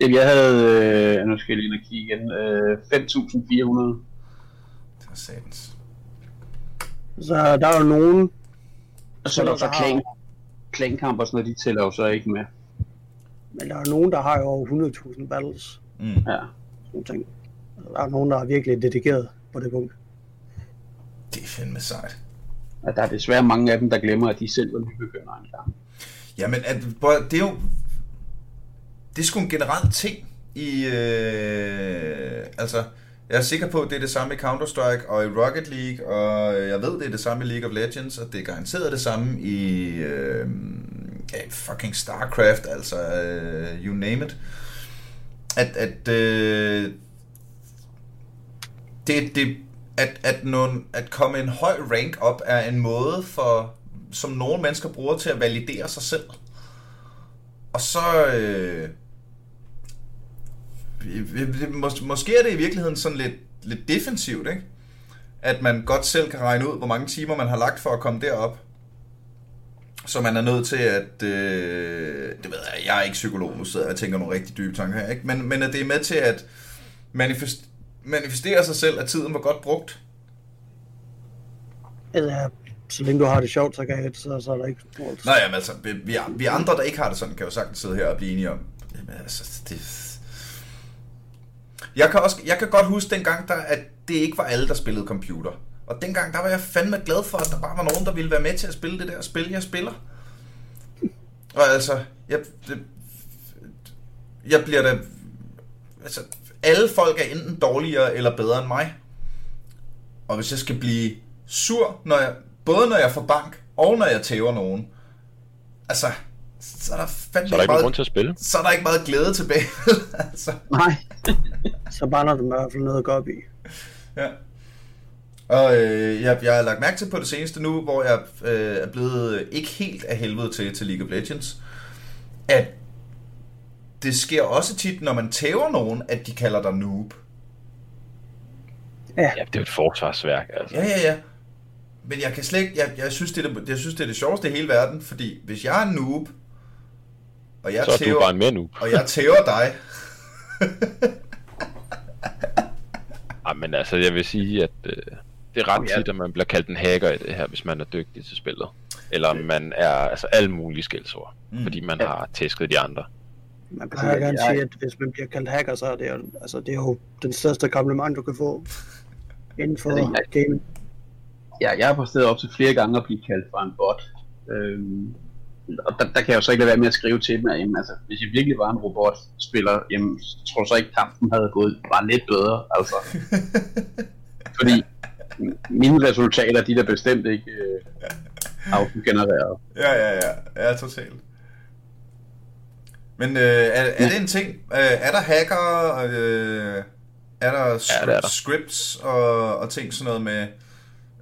Jamen, jeg havde, øh, nu skal jeg lige kigge igen, øh, 5.400. Det er satans. Så der er jo nogen, Og så er der der så klan, klankamp og sådan noget, de tæller jo så ikke med. men der er nogen, der har jo over 100.000 battles. Mm. Ja. Sådan ting. Der er nogen, der er virkelig dedikeret på det punkt. Det er fandme sejt. Og der er desværre mange af dem, der glemmer, at de selv var nybegyndere engang. Jamen, at, det er jo... Det er sgu en generel ting i... Øh, altså, jeg er sikker på, at det er det samme i Counter-Strike og i Rocket League, og jeg ved, det er det samme i League of Legends, og det er garanteret det samme i øh, fucking StarCraft, altså øh, you name it. At, at øh, det, det, at, at, nogen, at komme en høj rank op er en måde for, som nogle mennesker bruger til at validere sig selv. Og så... Øh, mås- måske er det i virkeligheden sådan lidt, lidt defensivt, ikke? At man godt selv kan regne ud, hvor mange timer man har lagt for at komme derop. Så man er nødt til at... Øh, det ved jeg, jeg er ikke psykolog, nu sidder jeg og tænker nogle rigtig dybe tanker her, ikke? Men, men at det er med til at manifest, manifestere sig selv, at tiden var godt brugt. Eller, så længe du har det sjovt, så, kan jeg, så, så er der ikke noget. Nej, jamen altså, vi, vi, vi andre, der ikke har det sådan, kan jo sagtens sidde her og blive enige om, jamen altså, det... Jeg kan, også, jeg kan godt huske dengang, der, at det ikke var alle, der spillede computer. Og dengang, der var jeg fandme glad for, at der bare var nogen, der ville være med til at spille det der spil, jeg spiller. Og altså, jeg, det, jeg bliver da... Altså, alle folk er enten dårligere eller bedre end mig. Og hvis jeg skal blive sur, når jeg, både når jeg får bank, og når jeg tæver nogen, altså, så er der fandme Så er der ikke meget, grund til at spille. så er der ikke meget glæde tilbage. altså, Nej. Så brænder du i hvert fald noget at gå op i. ja. Og øh, jeg, jeg har lagt mærke til på det seneste nu, hvor jeg øh, er blevet ikke helt af helvede til til League of Legends, at det sker også tit, når man tæver nogen, at de kalder dig noob. Ja, Ja, det er jo et forsvarsværk, altså. Ja, ja, ja. Men jeg kan slet ikke, jeg, jeg, synes, det er det, jeg synes, det er det sjoveste i hele verden, fordi hvis jeg er noob, og jeg Så er du tæver, bare en mere nu. og jeg tæver dig, Ej, men altså, jeg vil sige, at øh, det er ret tit, at man bliver kaldt en hacker i det her, hvis man er dygtig til spillet. Eller man er altså alle mulige skældsord, mm. fordi man Ja. har tæsket de andre. Man plejer Altså, gerne jeg- sige, at hvis man bliver kaldt hacker, så er det jo, altså, det er jo den største kompliment, du kan få inden for Altså, jeg- gaming. Ja, jeg har præsteret op til flere gange at blive kaldt for en bot. Øhm, og der, der kan jeg jo så ikke lade være med at skrive til dem, at jamen, altså, hvis jeg virkelig var en robotspiller, jamen, så tror du så ikke, kampen havde gået bare lidt bedre, altså. Fordi mine resultater, de er da bestemt ikke øh, autogenereret. Ja, ja, ja. Ja, totalt. Men øh, er, er det en ting? Øh, er der hacker? Øh, er der, skri- Ja, det er der. scripts og, og ting sådan noget med...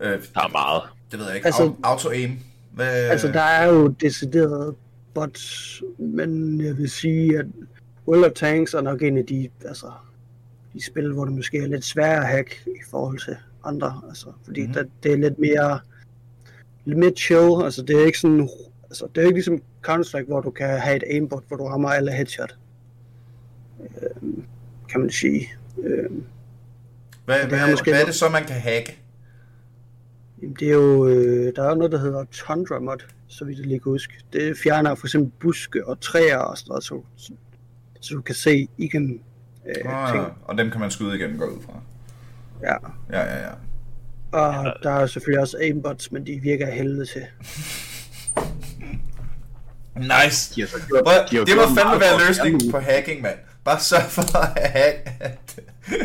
Øh, Der er meget. det ved jeg ikke. Altså- auto-aim? Hvad, Altså, der er jo decideret bots, men jeg vil sige, at World of Tanks er nok en af de, altså, de spil, hvor det måske er lidt sværere at hack i forhold til andre, altså, fordi Mhm. mm-hmm. der, det er lidt mere, lidt mere chill, altså det er ikke sådan, altså det er ikke ligesom Counter-Strike, hvor du kan have et aimbot, hvor du rammer alle headshot, øhm, kan man sige. Øhm, hvad, det er hvad, måske hvad er det så, man kan hacke? Jamen, det er jo, øh, der er jo noget, der hedder Tundra mod, så vidt jeg lige kan huske. Det fjerner for eksempel buske og træer og sådan noget, så, så, så du kan se igennem øh, Ah, ting. og dem kan man skyde igen, går ud fra. Ja. Ja, ja, ja. Og der er selvfølgelig også aimbots, men de virker helvede til. Nice. De har så gjort, Prøv, de har det må fandme være løsningen på hacking, mand. Bare sørg for at hacke.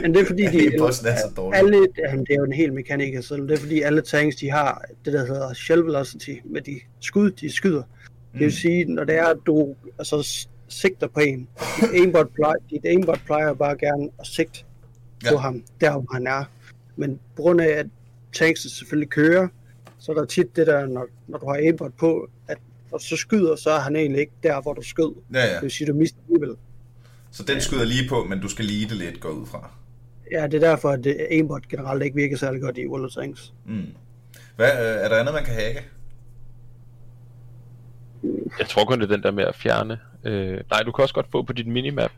Men det er fordi, de, er så dårlig. alle, jamen, det er jo en hel mekanik selv. Det er fordi, alle tanks, de har det, der hedder shell velocity, med de skud, de skyder. Det vil Mm. sige, når det er, at du altså, sigter på en, dit aimbot, plejer, dit aimbot plejer bare gerne at sigte Ja. på ham, der hvor han er. Men på grund af, at tanks selvfølgelig kører, så er der tit det der, når, når du har aimbot på, at du så skyder, så er han egentlig ikke der, hvor du skød. Ja, ja. Det vil sige, du mister alligevel. Så den skyder lige på, men du skal lige det lidt, gå ud fra. Ja, det er derfor, at det- aimbot generelt ikke virker særlig godt i World of Tanks. Mm. Hvad, øh, er der andet, man kan hacke? Jeg tror kun, det er den der med at fjerne. Øh, nej, du kan også godt få på dit minimap.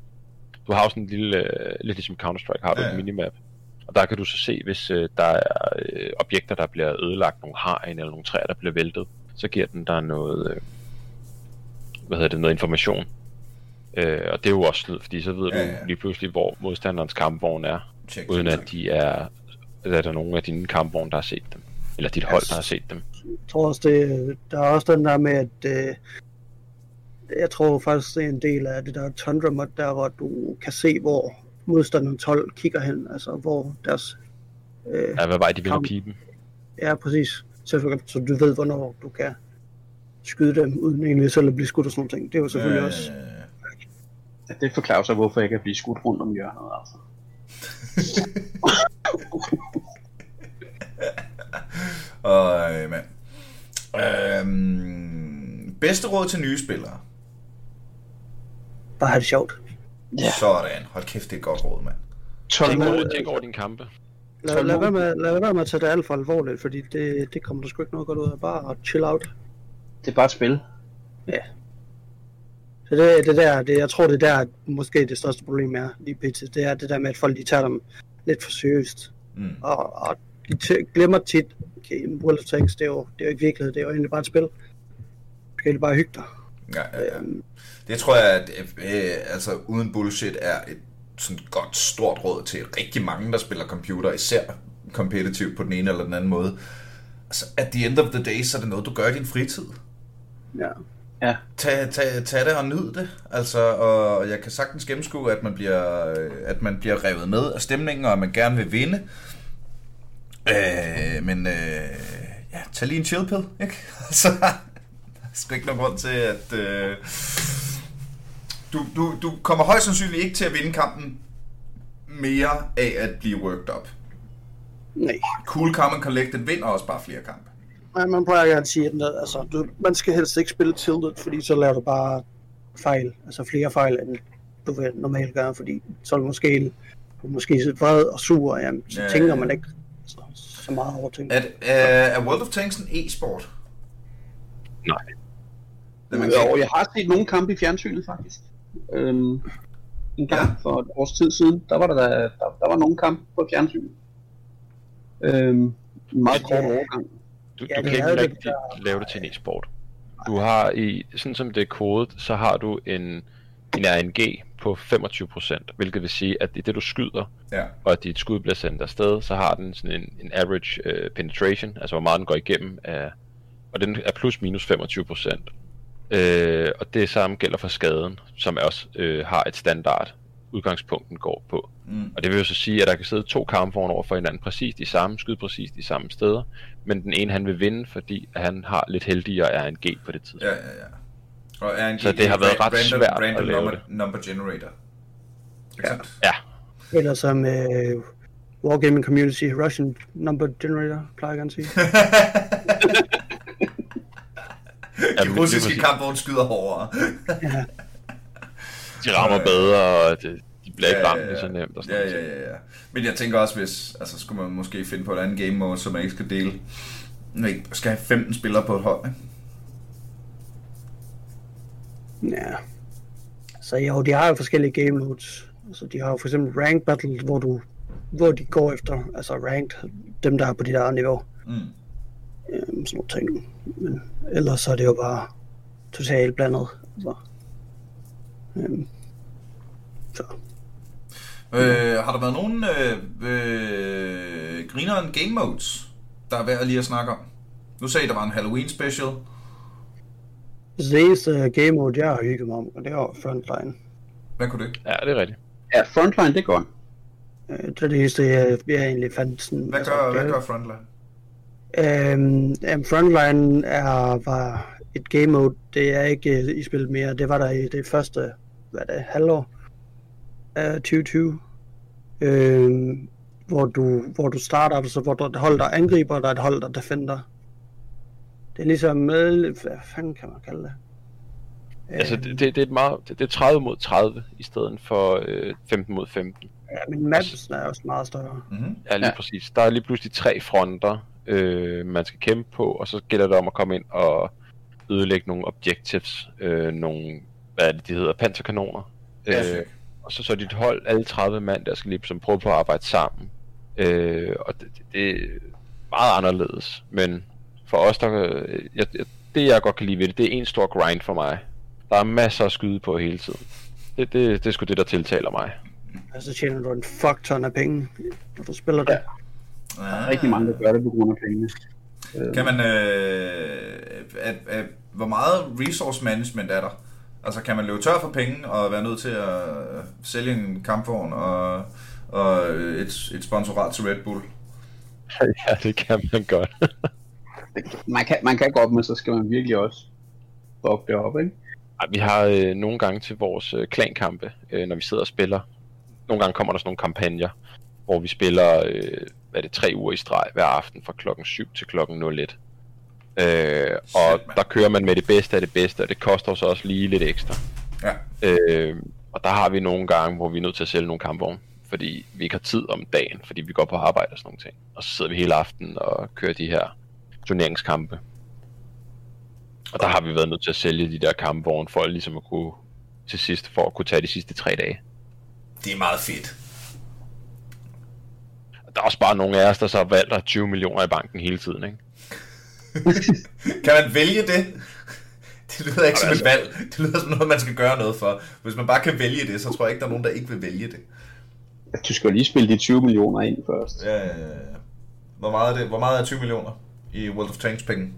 Du har jo sådan en lille, øh, lidt ligesom Counter-Strike, har du Ja, ja, et minimap. Og der kan du så se, hvis øh, der er øh, objekter, der bliver ødelagt, nogle hegn eller nogle træer, der bliver væltet, så giver den der noget, øh, hvad hedder det, noget information. Øh, og det er jo også snyd, fordi så ved Ja, ja, du lige pludselig, hvor modstanderens kampvogn er, Check, uden check, at de er, er der nogen af dine kampvogne, der har set dem. Eller dit hold, der har set dem. Jeg tror også, det, der er også den der med, at øh, jeg tror faktisk, det er en del af det der Tundra mod, der hvor du kan se, hvor modstanderen 12 kigger hen, altså hvor deres... Øh, Ja, hvad vej de vil Kamp. pipen. ja, præcis. Så, så du ved, hvornår du kan skyde dem, uden egentlig selv at blive skudt og sådan noget. Det er jo selvfølgelig Øh, også... Ja, det forklarer så, hvorfor jeg kan blive skudt rundt om hjørnet, altså. Øh, mand. Øhm, bedste råd til nye spillere. Bare have det sjovt. Ja. Sådan. Hold kæft, det er et godt råd, mand. Tænk over, Tålmodighed. tænk over dine kampe. Lad, lad, være med, lad være med at tage det alt for alvorligt, fordi det, det kommer der sgu ikke noget godt ud af. Bare chill out. Det er bare et spil. Så det, det der, det, jeg tror det er der, måske det største problem er lige pt. Det er det der med, at folk de tager dem lidt for seriøst. Mm. Og, og de t- glemmer tit, okay, World of Tanks, det er, jo, det er jo ikke virkelighed, det er jo egentlig bare et spil. Du skal egentlig bare hygge dig. Ja, ja, ja. Øhm, Det tror jeg, at øh, altså, uden bullshit er et sådan godt stort råd til rigtig mange, der spiller computer, især competitive på den ene eller den anden måde. Altså, at the end of the day, så er det noget, du gør i din fritid. ja. Ja. Tag, tag, tag det og nyd det. Altså, og jeg kan sagtens gennemskue, at man bliver, at man bliver revet med af stemningen, og at man gerne vil vinde. Øh, men øh, ja, tag lige en chill pill, ikke? Altså, der er sgu ikke nogen grund til, at... Øh, du, du, du kommer højst sandsynligt ikke til at vinde kampen mere af at blive worked up. Nej. Cool, calm and collected vinder også bare flere kampe. Man, man plejer gerne at sige, at altså, du, man skal helst ikke spille tilted, fordi så laver du bare fejl. Altså flere fejl, end du vil normalt gøre, fordi så er du måske, du måske så vred og sur, og jamen, så Ja, ja, ja, tænker ja. man ikke så, så meget over ting. Er, er, er World of Tanks en e-sport? Nej. Det, man Jo, kan, jeg har set nogle kampe i fjernsynet, faktisk. Øhm, en gang Ja. for et års tid siden, der var der, der, der var nogle kampe på fjernsynet. Øhm, en meget Ja, kort det- overgang. Du, Ja, du det kan ikke jo det, rigtig lave det til en e-sport. Du har i, sådan som det er kodet, så har du en, en RNG på 25%, hvilket vil sige, at i det du skyder, ja. og at dit skud bliver sendt afsted, så har den sådan en, en average uh, penetration, altså hvor meget den går igennem, af, og den er plus minus 25%. Øh, og det samme gælder for skaden, som også øh, har et standard udgangspunkt, den går på. Mm. Og det vil jo så sige, at der kan sidde to kampvogne over for hinanden, præcis de samme, skyde præcis de samme steder, men den ene han vil vinde, fordi at han har lidt heldigere RNG på det tidspunkt. Ja, ja, ja. Og RNG, Så det har været ret random, svært at random lave number, det. number generator. Sandt? Ja, Eller som øh, Wargaming Community, Russian Number Generator, plejer jeg gerne at sige. Ja, De russiske kampvogne skyder hårdere. de rammer bedre, og det, de bliver ikke Ja, ramt ja, så nemt og sådan Ja, noget. ja, ja, ja. Men jeg tænker også, hvis, altså skulle man måske finde på et andet game mode, så man ikke skal dele, ikke skal have 15 spillere på et hold, ikke? Ja. Så jo, de har jo forskellige game modes. Altså, de har jo for eksempel rank battle, hvor du hvor de går efter, altså ranked, dem der er på dit eget niveau. Mm. Øhm, sådan nogle ting. Men ellers så er det jo bare totalt blandet. Så. Øhm, så. Øh, har der været nogen øh, øh, grineren game modes, der er værd at lige at snakke om? Nu sagde I, der var en Halloween special. Det eneste game mode, jeg har hygget mig om, og det er jo Frontline. Hvad kunne det? Ja, det er rigtigt. Ja, Frontline, det godt. Øh, det er det eneste, jeg, jeg egentlig fandt sådan... Hvad altså, gør, det hvad gør Frontline? Øhm, jamen, Frontline er, var et game mode, det er ikke øh, i spillet mere. Det var der i det første, hvad det, halvår af 2020. Øhm, hvor du, hvor du starter, altså hvor du er et hold, der angriber, og der er et hold, der defender. Det er ligesom med, hvad fanden kan man kalde det? Altså, Øhm, det, det, det, er et meget, det, det er 30 mod 30, i stedet for øh, 15 mod 15. Ja, men mapsen er også meget større. Mm-hmm. Ja, lige. Ja. præcis. Der er lige pludselig tre fronter, øh, man skal kæmpe på, og så gælder det om at komme ind og ødelægge nogle objectives, øh, nogle, hvad er det, de hedder, panserkanoner. Ja, Øh, og så så dit hold, alle 30 mand, der skal lige som prøve på at arbejde sammen. Øh, og det, det, det er meget anderledes, men for os, der, øh, jeg, jeg, det jeg godt kan lide ved det, det er en stor grind for mig. Der er masser at skyde på hele tiden. Det, det, det er sgu det, der tiltaler mig. Og så tjener du en fuck ton af penge, når du spiller det. Der er rigtig mange, der gør det på grund af pengene. Kan man, øh, at, at, hvor meget resource management er der? Altså kan man løbe tør for penge og være nødt til at øh, sælge en kampvogn og, og et, et sponsorat til Red Bull? Ja, det kan man godt. man, kan, man kan godt, men så skal man virkelig også bogge det op, ikke? Ej, vi har øh, nogle gange til vores øh, klankampe, øh, når vi sidder og spiller. Nogle gange kommer der sådan nogle kampagner, hvor vi spiller øh, hvad er det, tre uger i streg hver aften fra klokken 7 til klokken 01. Øh, og mand. der kører man med det bedste af det bedste, og det koster så også lige lidt ekstra. Ja. Øh, og der har vi nogle gange, hvor vi er nødt til at sælge nogle kampvogne, fordi vi ikke har tid om dagen, fordi vi går på arbejde og sådan nogle ting. Og så sidder vi hele aftenen og kører de her turneringskampe. Og der har vi været nødt til at sælge de der kampvogne for ligesom at kunne til sidst, for at kunne tage de sidste tre dage. Det er meget fedt. Der er også bare nogle af os, der så har valgt at have 20 millioner i banken hele tiden, ikke? Kan man vælge det? Det lyder ikke som et altså- valg. Det lyder som noget, man skal gøre noget for. Hvis man bare kan vælge det, så tror jeg ikke, der er nogen, der ikke vil vælge det. Du skal jo lige spille de 20 millioner ind først. Ja, ja, ja. Hvor meget er det? Hvor meget er 20 millioner i World of Tanks penge?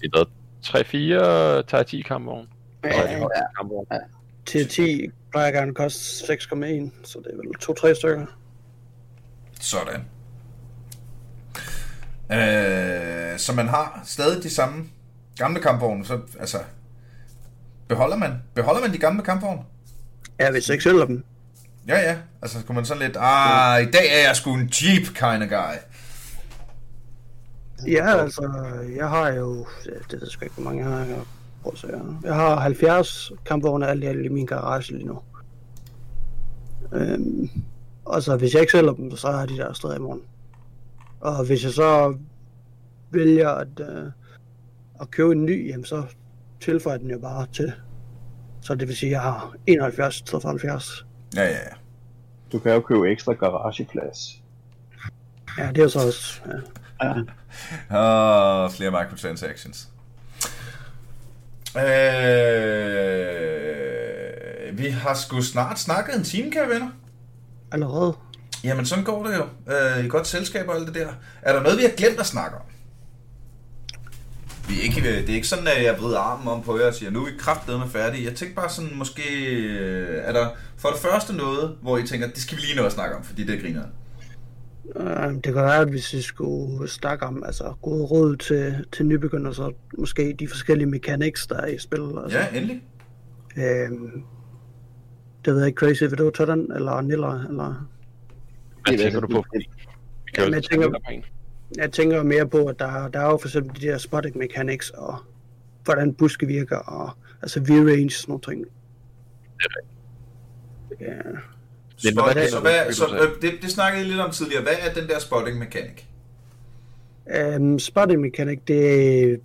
Det er været 3-4 tager 10 kampvogne. Og de Ja, højeste kampvogne. til 10 plejer gerne koste 6,1, så det er vel 2-3 stykker. Sådan. Øh, så man har stadig de samme gamle kampvogne, så altså... Beholder man, beholder man de gamle kampvogne? Ja, hvis jeg ikke sælger dem. Ja, ja. Altså, kunne man sådan lidt, ah, i dag er jeg sgu en Jeep kind of guy. Ja, altså, jeg har jo, det ved jeg sgu ikke, hvor mange jeg har. Jeg, prøv at se her. jeg har 70 kampvogne alt i alt i min garage lige nu. Øhm, og så hvis jeg ikke sælger dem, så har jeg de der stadig i morgen. Og hvis jeg så vælger at, øh, at købe en ny, jamen så tilføjer den jo bare til. Så det vil sige, at jeg har 71 i stedet for 70. Ja, ja, ja. Du kan jo købe ekstra garageplads. Ja, det er så også... Ja. Ja. Og flere microtransactions. Øh, vi har sgu snart snakket en time, kære venner. Allerede. Jamen, sådan går det jo. Øh, I godt selskab og alt det der. Er der noget, vi har glemt at snakke om? Vi er ikke, det er ikke sådan, at jeg vrider armen om på jer og siger, nu er vi kraftedeme færdige. Jeg tænker bare sådan, måske øh, er der for det første noget, hvor I tænker, det skal vi lige nå at snakke om, fordi det griner. Øh, det kan være, at hvis vi skulle snakke om altså, gode råd til, til nybegyndere, så måske de forskellige mechanics, der er i spil. Altså, Ja, endelig. øh, det ved jeg ikke, Crazy, vil du tage den, eller Niller, eller... Hvad tænker du på? Jamen, jeg tænker-. Jeg tænker mere på, at der, der er jo for eksempel de der spotting mechanics, og hvordan buske virker, og altså V-range sådan nogle ting. Ja, Men Spot, hvad så, kender hvad, så øh, det, det snakkede I lidt om tidligere. Hvad er den der spotting mechanic? Um, spotting mechanic, det er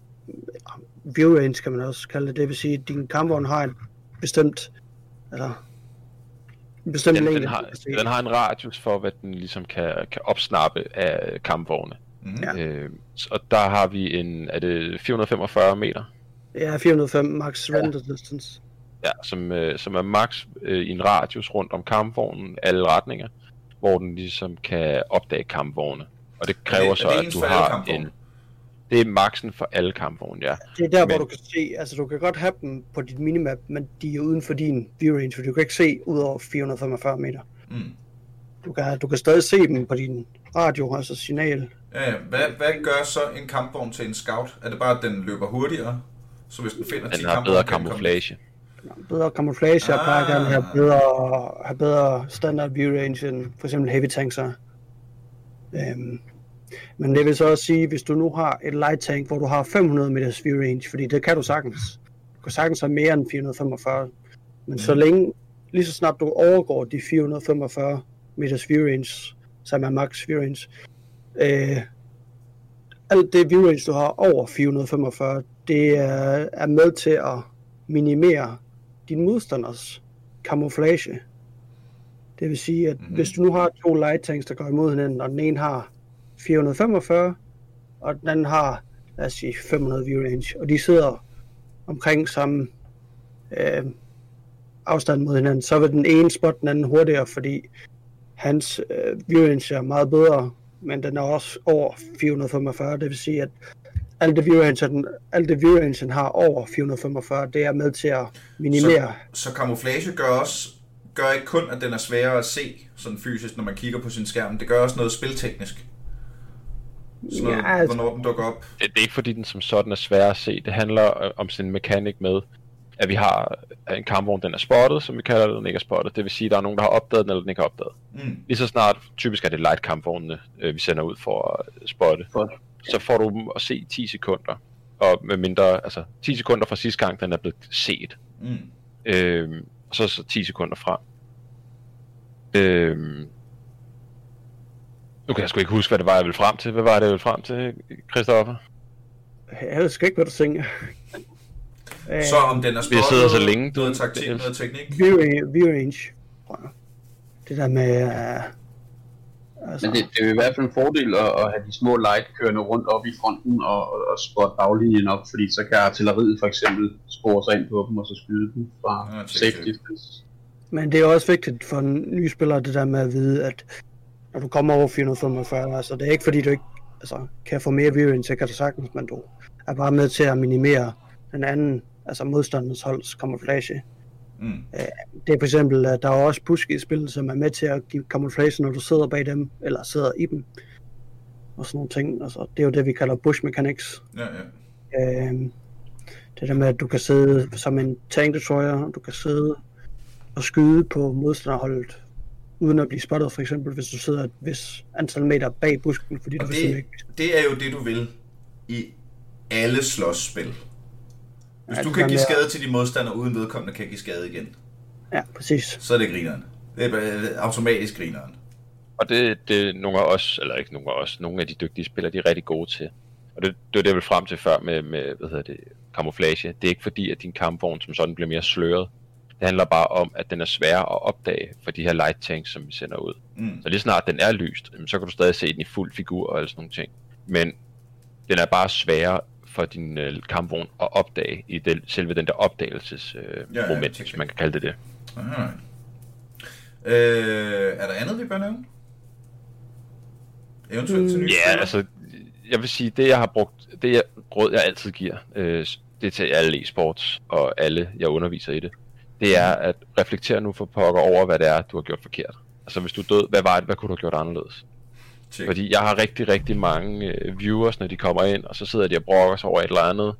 view range, kan man også kalde det. Det vil sige, at din kampvogn har en bestemt, altså, bestemt Den, længde. den, har, den har en radius for, hvad den ligesom kan, kan opsnappe af kampvogne. Mm-hmm. Ja. Øh, og der har vi en, er det 445 meter? Ja, 405 max render distance. Ja, som, øh, som er max øh, i en radius rundt om kampvognen, alle retninger, hvor den ligesom kan opdage kampvogne. Og det kræver er det så, ens at du har kampvogne? en... Det er maksen for alle kampvogne, ja. Det er der, hvor Men- du kan se, altså du kan godt have dem på dit minimap, men de er uden for din view range, for du kan ikke se ud over 445 meter. Mm. Du kan, du kan stadig se dem på din radio, altså signal. Ja, ja. hvad, hvad gør så en kampvogn til en scout? Er det bare, at den løber hurtigere? Så hvis den finder 10 Den har kampvogne, bedre komme- camouflage. Bedre camouflage, og Ah. plejer gerne at have bedre, have bedre standard view range end for eksempel heavy tanks har. Øhm, men det vil så også sige, hvis du nu har et light tank, hvor du har 500 meters view range, fordi det kan du sagtens. Du kan sagtens have mere end 445. Men så længe, lige så snart du overgår de 445 meters view range, som er max view range, øh, alt det view range, du har over 445, det er, er med til at minimere din modstanders camouflage. Det vil sige, at Mhm. mm-hmm. hvis du nu har to light tanks, der går imod hinanden, og den ene har 445, og den anden har, lad os sige, 500 view range, og de sidder omkring samme øh, afstand mod hinanden, så vil den ene spot den anden hurtigere, fordi hans øh, view range er meget bedre men den er også over 445. Det vil sige, at alt det view engine, alt det view engine har over 445, det er med til at minimere. Så, så camouflage gør også gør ikke kun, at den er sværere at se sådan fysisk, når man kigger på sin skærm. Det gør også noget spilteknisk. Sådan noget, Ja, altså- hvornår den dukker op. Det, det er ikke fordi, den som sådan er svær at se. Det handler øh, om sin mekanik med, at vi har at en kampvogn, den er spottet, som vi kalder det, den ikke er spottet. Det vil sige, at der er nogen, der har opdaget den, eller den ikke har opdaget. Mm. Lige så snart, typisk er det light kampvognene, øh, vi sender ud for at spotte. Godt. Så får du dem at se 10 sekunder. Og med mindre, altså 10 sekunder fra sidste gang, den er blevet set. Mm. Øhm, og så, så 10 sekunder frem. Øhm, nu kan jeg sgu ikke huske, hvad det var, jeg ville frem til. Hvad var det, jeg ville frem til, Christoffer? Jeg ved sgu ikke, hvad du tænker. Så om den er Vi har siddet så længe, noget du- taktik, det- noget teknik. view, view range. Det der med... Uh, altså, Men det, det er jo i hvert fald en fordel at, at have de små light kørende rundt op i fronten og, og, og spotte baglinjen op, fordi så kan artilleriet for eksempel spore sig ind på dem og så skyde dem fra Ja, safe distance. Men det er også vigtigt for en ny spiller, det der med at vide, at når du kommer over 445, altså det er ikke fordi, du ikke altså, kan få mere view så kan du sagtens, men du er bare med til at minimere den anden, altså modstandernes holds camouflage. Mm. Det er for eksempel, at der er også push i spillet, som er med til at give camouflage, når du sidder bag dem, eller sidder i dem. Og sådan nogle ting. Altså, det er jo det, vi kalder bush mechanics. Ja, ja. Øhm, det der med, at du kan sidde som en tank destroyer, du kan sidde og skyde på modstanderholdet, uden at blive spottet, for eksempel, hvis du sidder et vis antal meter bag busken, fordi Og du simpelthen det, ikke... det er jo det, du vil i alle slåsspil. Hvis Ja, du kan give skade til de modstandere, uden vedkommende kan give skade igen, Ja, præcis. så er det grineren. Det er bare automatisk grineren. Og det, det er nogle af os, eller ikke nogle af os, nogle af de dygtige spillere, de er rigtig gode til. Og det, det var det, jeg ville frem til før med, med hvad hedder det, camouflage. Det er ikke fordi, at din kampvogn som sådan bliver mere sløret. Det handler bare om, at den er svær at opdage for de her light tanks, som vi sender ud. Mm. Så lige snart den er lyst, så kan du stadig se den i fuld figur og sådan nogle ting. Men den er bare sværere for din øh, kampvogn at opdage i den, selve den der opdagelsesmoment, øh, Ja, ja, moment, hvis man kan kalde det det. Øh, er der andet, vi bør nævne? Eventuelt til nye Ja, spillere? altså, jeg vil sige, det jeg har brugt, det jeg, råd jeg altid giver, øh, det er til alle e-sports og alle, jeg underviser i det, det er at reflektere nu for pokker over, hvad det er, du har gjort forkert. Altså hvis du er død, hvad var det, hvad kunne du have gjort anderledes? Check. Fordi jeg har rigtig, rigtig mange øh, viewers, når de kommer ind, og så sidder de og brokker sig over et eller andet.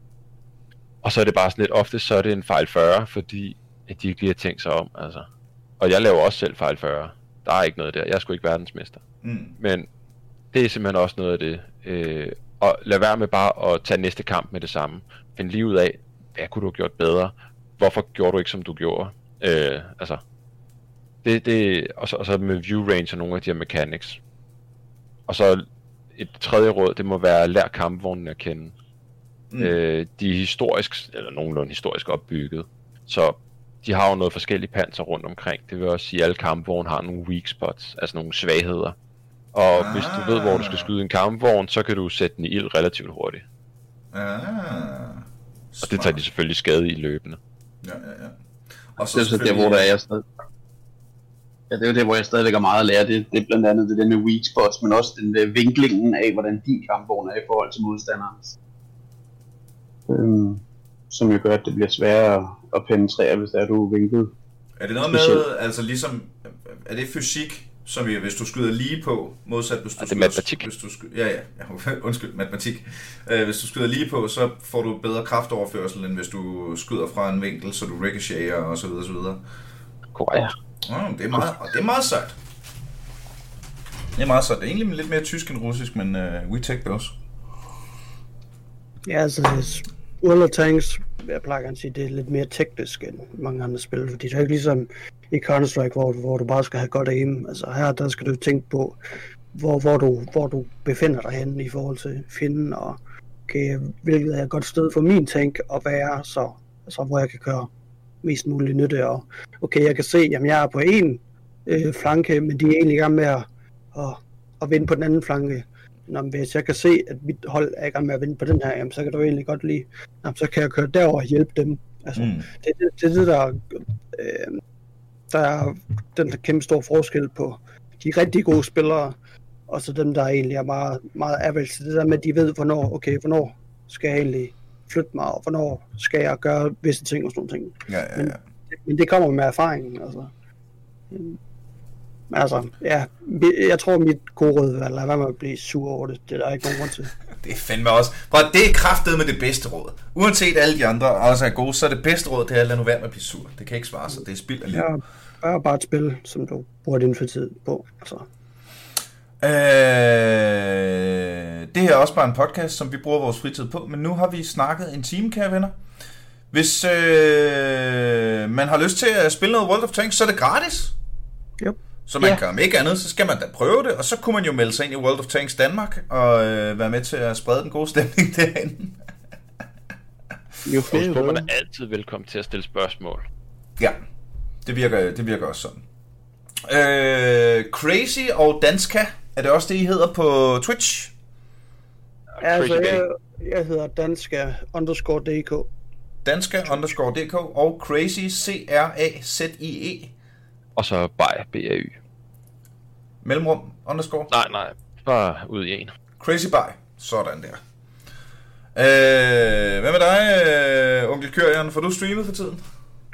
Og så er det bare sådan lidt, ofte så er det en fejl 40, fordi at de ikke lige har tænkt sig om, altså. Og jeg laver også selv fejl 40. Der er ikke noget der. Jeg er sgu ikke verdensmester. Mm. Men det er simpelthen også noget af det. Øh, og lad være med bare at tage næste kamp med det samme. Find lige ud af, hvad kunne du have gjort bedre? Hvorfor gjorde du ikke, som du gjorde? Øh, altså, det, det, og, så, og så med view range og nogle af de her mechanics. Og så et tredje råd, det må være lær kampvognen at kende. Mm. Øh, de er historisk, eller nogenlunde historisk opbygget. Så de har jo noget forskellige panser rundt omkring. Det vil også sige, at alle kampvogne har nogle weak spots, altså nogle svagheder. Og ah. hvis du ved, hvor du skal skyde en kampvogn, så kan du sætte den i ild relativt hurtigt. Ah, Og det tager de selvfølgelig skade i løbende. Ja, ja, ja. Og Så det er så der, hvor der er jeg stadig. Ja, det er jo det, hvor jeg stadigvæk har meget at lære. Det, det er blandt andet det der med weak spots, men også den der vinklingen af, hvordan din kampvogn er i forhold til modstanderens. Øhm, som jo gør, at det bliver sværere at penetrere, hvis der er du vinklet. Er det noget med, altså ligesom, er det fysik, som vi, hvis du skyder lige på, modsat hvis du er skyder... matematik. Hvis du skyder, ja, ja, ja, undskyld, matematik. Uh, hvis du skyder lige på, så får du bedre kraftoverførsel, end hvis du skyder fra en vinkel, så du ricocheter og så videre, så videre. Korrekt. Oh, det, er meget, og det er meget sejt. Det er meget sejt. Det er egentlig lidt mere tysk end russisk, men uh, we take those. Ja, altså, World of Tanks, jeg plejer gerne at sige, det er lidt mere teknisk end mange andre spil, fordi det er ikke ligesom i Counter-Strike, hvor, hvor du bare skal have godt aim. Altså her, der skal du tænke på, hvor, hvor, du, hvor du befinder dig henne i forhold til fjenden, og okay, hvilket er et godt sted for min tank at være, så altså, hvor jeg kan gøre mest muligt nytte. Og okay, jeg kan se, at jeg er på en øh, flanke, men de er egentlig i gang med at, at, at vinde på den anden flanke. Nå, men hvis jeg kan se, at mit hold er i gang med at vinde på den her, jamen, så kan du egentlig godt lide, jamen, så kan jeg køre derover og hjælpe dem. Altså, Mm. det, det, det det, der, øh, der er den der kæmpe store forskel på de rigtig gode spillere og så dem, der egentlig er meget, meget average. Det der med, at de ved, hvornår, okay, hvornår skal jeg egentlig flytte mig, og hvornår skal jeg gøre visse ting og sådan nogle ting. Ja, ja, ja. Men det kommer med erfaringen, altså. Men Altså, ja, jeg tror, mit gode råd vil lade være med at blive sur over det. Det er der ikke nogen grund til. Det er fandme også. Prøv, at- det er kraftet med det bedste råd. Uanset alle de andre også er gode, så er det bedste råd, det er at lade nu være med at blive sur. Det kan ikke svare sig. Det er spild af liv. Ja, bare, bare et spil, som du bruger din fritid på. Altså, Øh, det her er også bare en podcast, som vi bruger vores fritid på, men nu har vi snakket en time, kære venner. Hvis øh, man har lyst til at spille noget World of Tanks, så er det gratis. jo. Så man Ja. kan om ikke andet, så skal man da prøve det, og så kunne man jo melde sig ind i World of Tanks Danmark, og øh, være med til at sprede den gode stemning derinde. Jo Husk flere, på, man er altid velkommen til at stille spørgsmål. Ja, det virker, det virker også sådan. Øh, Crazy og Danska, er det også det, I hedder på Twitch? Ja, altså, jeg, jeg hedder danska underscore dk. Danska underscore DK og Crazy, C-R-A-Z-I-E, Og så by BAY. mellemrum underscore. Nej, nej. Bare ud i en. Crazy By. Sådan der. Øh, hvad med dig, øh, onkel Kørian? Får du streamet for tiden?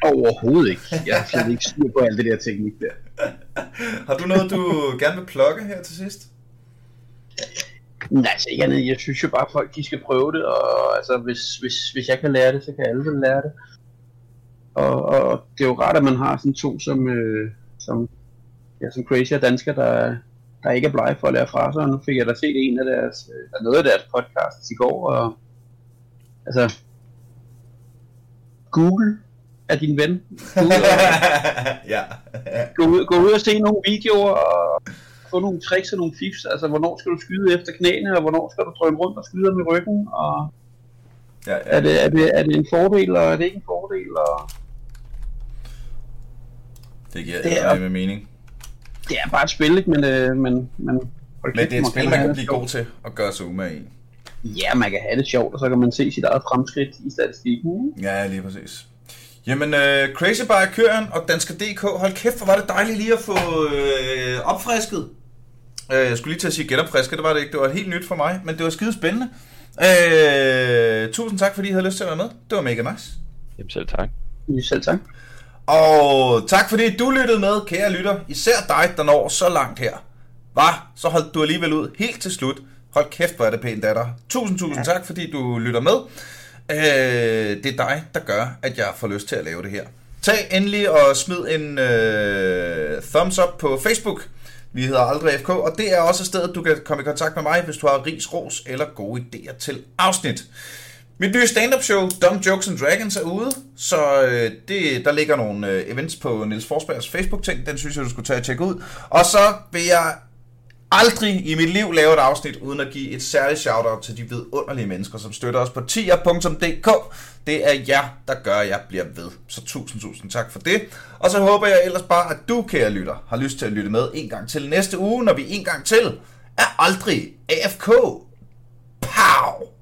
Overhovedet ikke. Jeg har slet ikke styr på alt det der teknik der. Har du noget, du gerne vil plukke her til sidst? Nej, altså ikke andet. Jeg synes jo bare, at folk de skal prøve det, og altså, hvis, hvis, hvis jeg kan lære det, så kan alle vel lære det. Og, og det er jo rart, at man har sådan to som, øh, som, ja, som crazy og dansker, der, der ikke er blege for at lære fra sig, og nu fik jeg da set en af deres, øh, eller noget af deres podcasts i går, og altså, Google er din ven. Gå ud, og, ja. gå, ud, gå ud og se nogle videoer, og få nogle tricks og nogle fifs, altså hvornår skal du skyde efter knæene, og hvornår skal du drømme rundt og skyde med ryggen, og ja, ja. er det, er, det, er det en fordel, og er det ikke en fordel, og Det giver Det er- med mening. det er bare et spil, ikke? men, øh, men, men, Men det er et spil, man kan blive god til at gøre sig umage i. Ja, man kan have det sjovt, og så kan man se sit eget fremskridt i statistikken. ikke? Ja, lige præcis. Jamen, øh, Crazy by Køren og Dansker.dk, hold kæft, hvor var det dejligt lige at få øh, opfrisket. Øh, jeg skulle lige til at sige genopfrisket, det var det ikke. Det var helt nyt for mig, men det var skide spændende. Øh, tusind tak, fordi I havde lyst til at være med. Det var mega nice. Jamen selv tak. Ja. Selv tak. Og tak fordi du lyttede med, kære lytter. Især dig, der når så langt her. Var, så holdt du alligevel ud helt til slut. Hold kæft, hvor er det pænt af dig. Tusind, tusind tak, fordi du lytter med. Øh, det er dig, der gør, at jeg får lyst til at lave det her. Tag endelig og smid en øh, thumbs up på Facebook. Vi hedder Aldrig FK, og det er også et sted, du kan komme i kontakt med mig, hvis du har ris, ros eller gode idéer til afsnit. Mit nye stand-up show, Dumb Jokes and Dragons, er ude, så øh, det, der ligger nogle øh, events på Niels Forsbergs Facebook-ting, den synes jeg, du skulle tage og tjekke ud. Og så vil jeg aldrig i mit liv lave et afsnit, uden at give et særligt shout-out til de vidunderlige mennesker, som støtter os på tier.dk. Det er jer, der gør, at jeg bliver ved. Så tusind, tusind tak for det. Og så håber jeg ellers bare, at du, kære lytter, har lyst til at lytte med en gang til næste uge, når vi en gang til er aldrig AFK. Pow!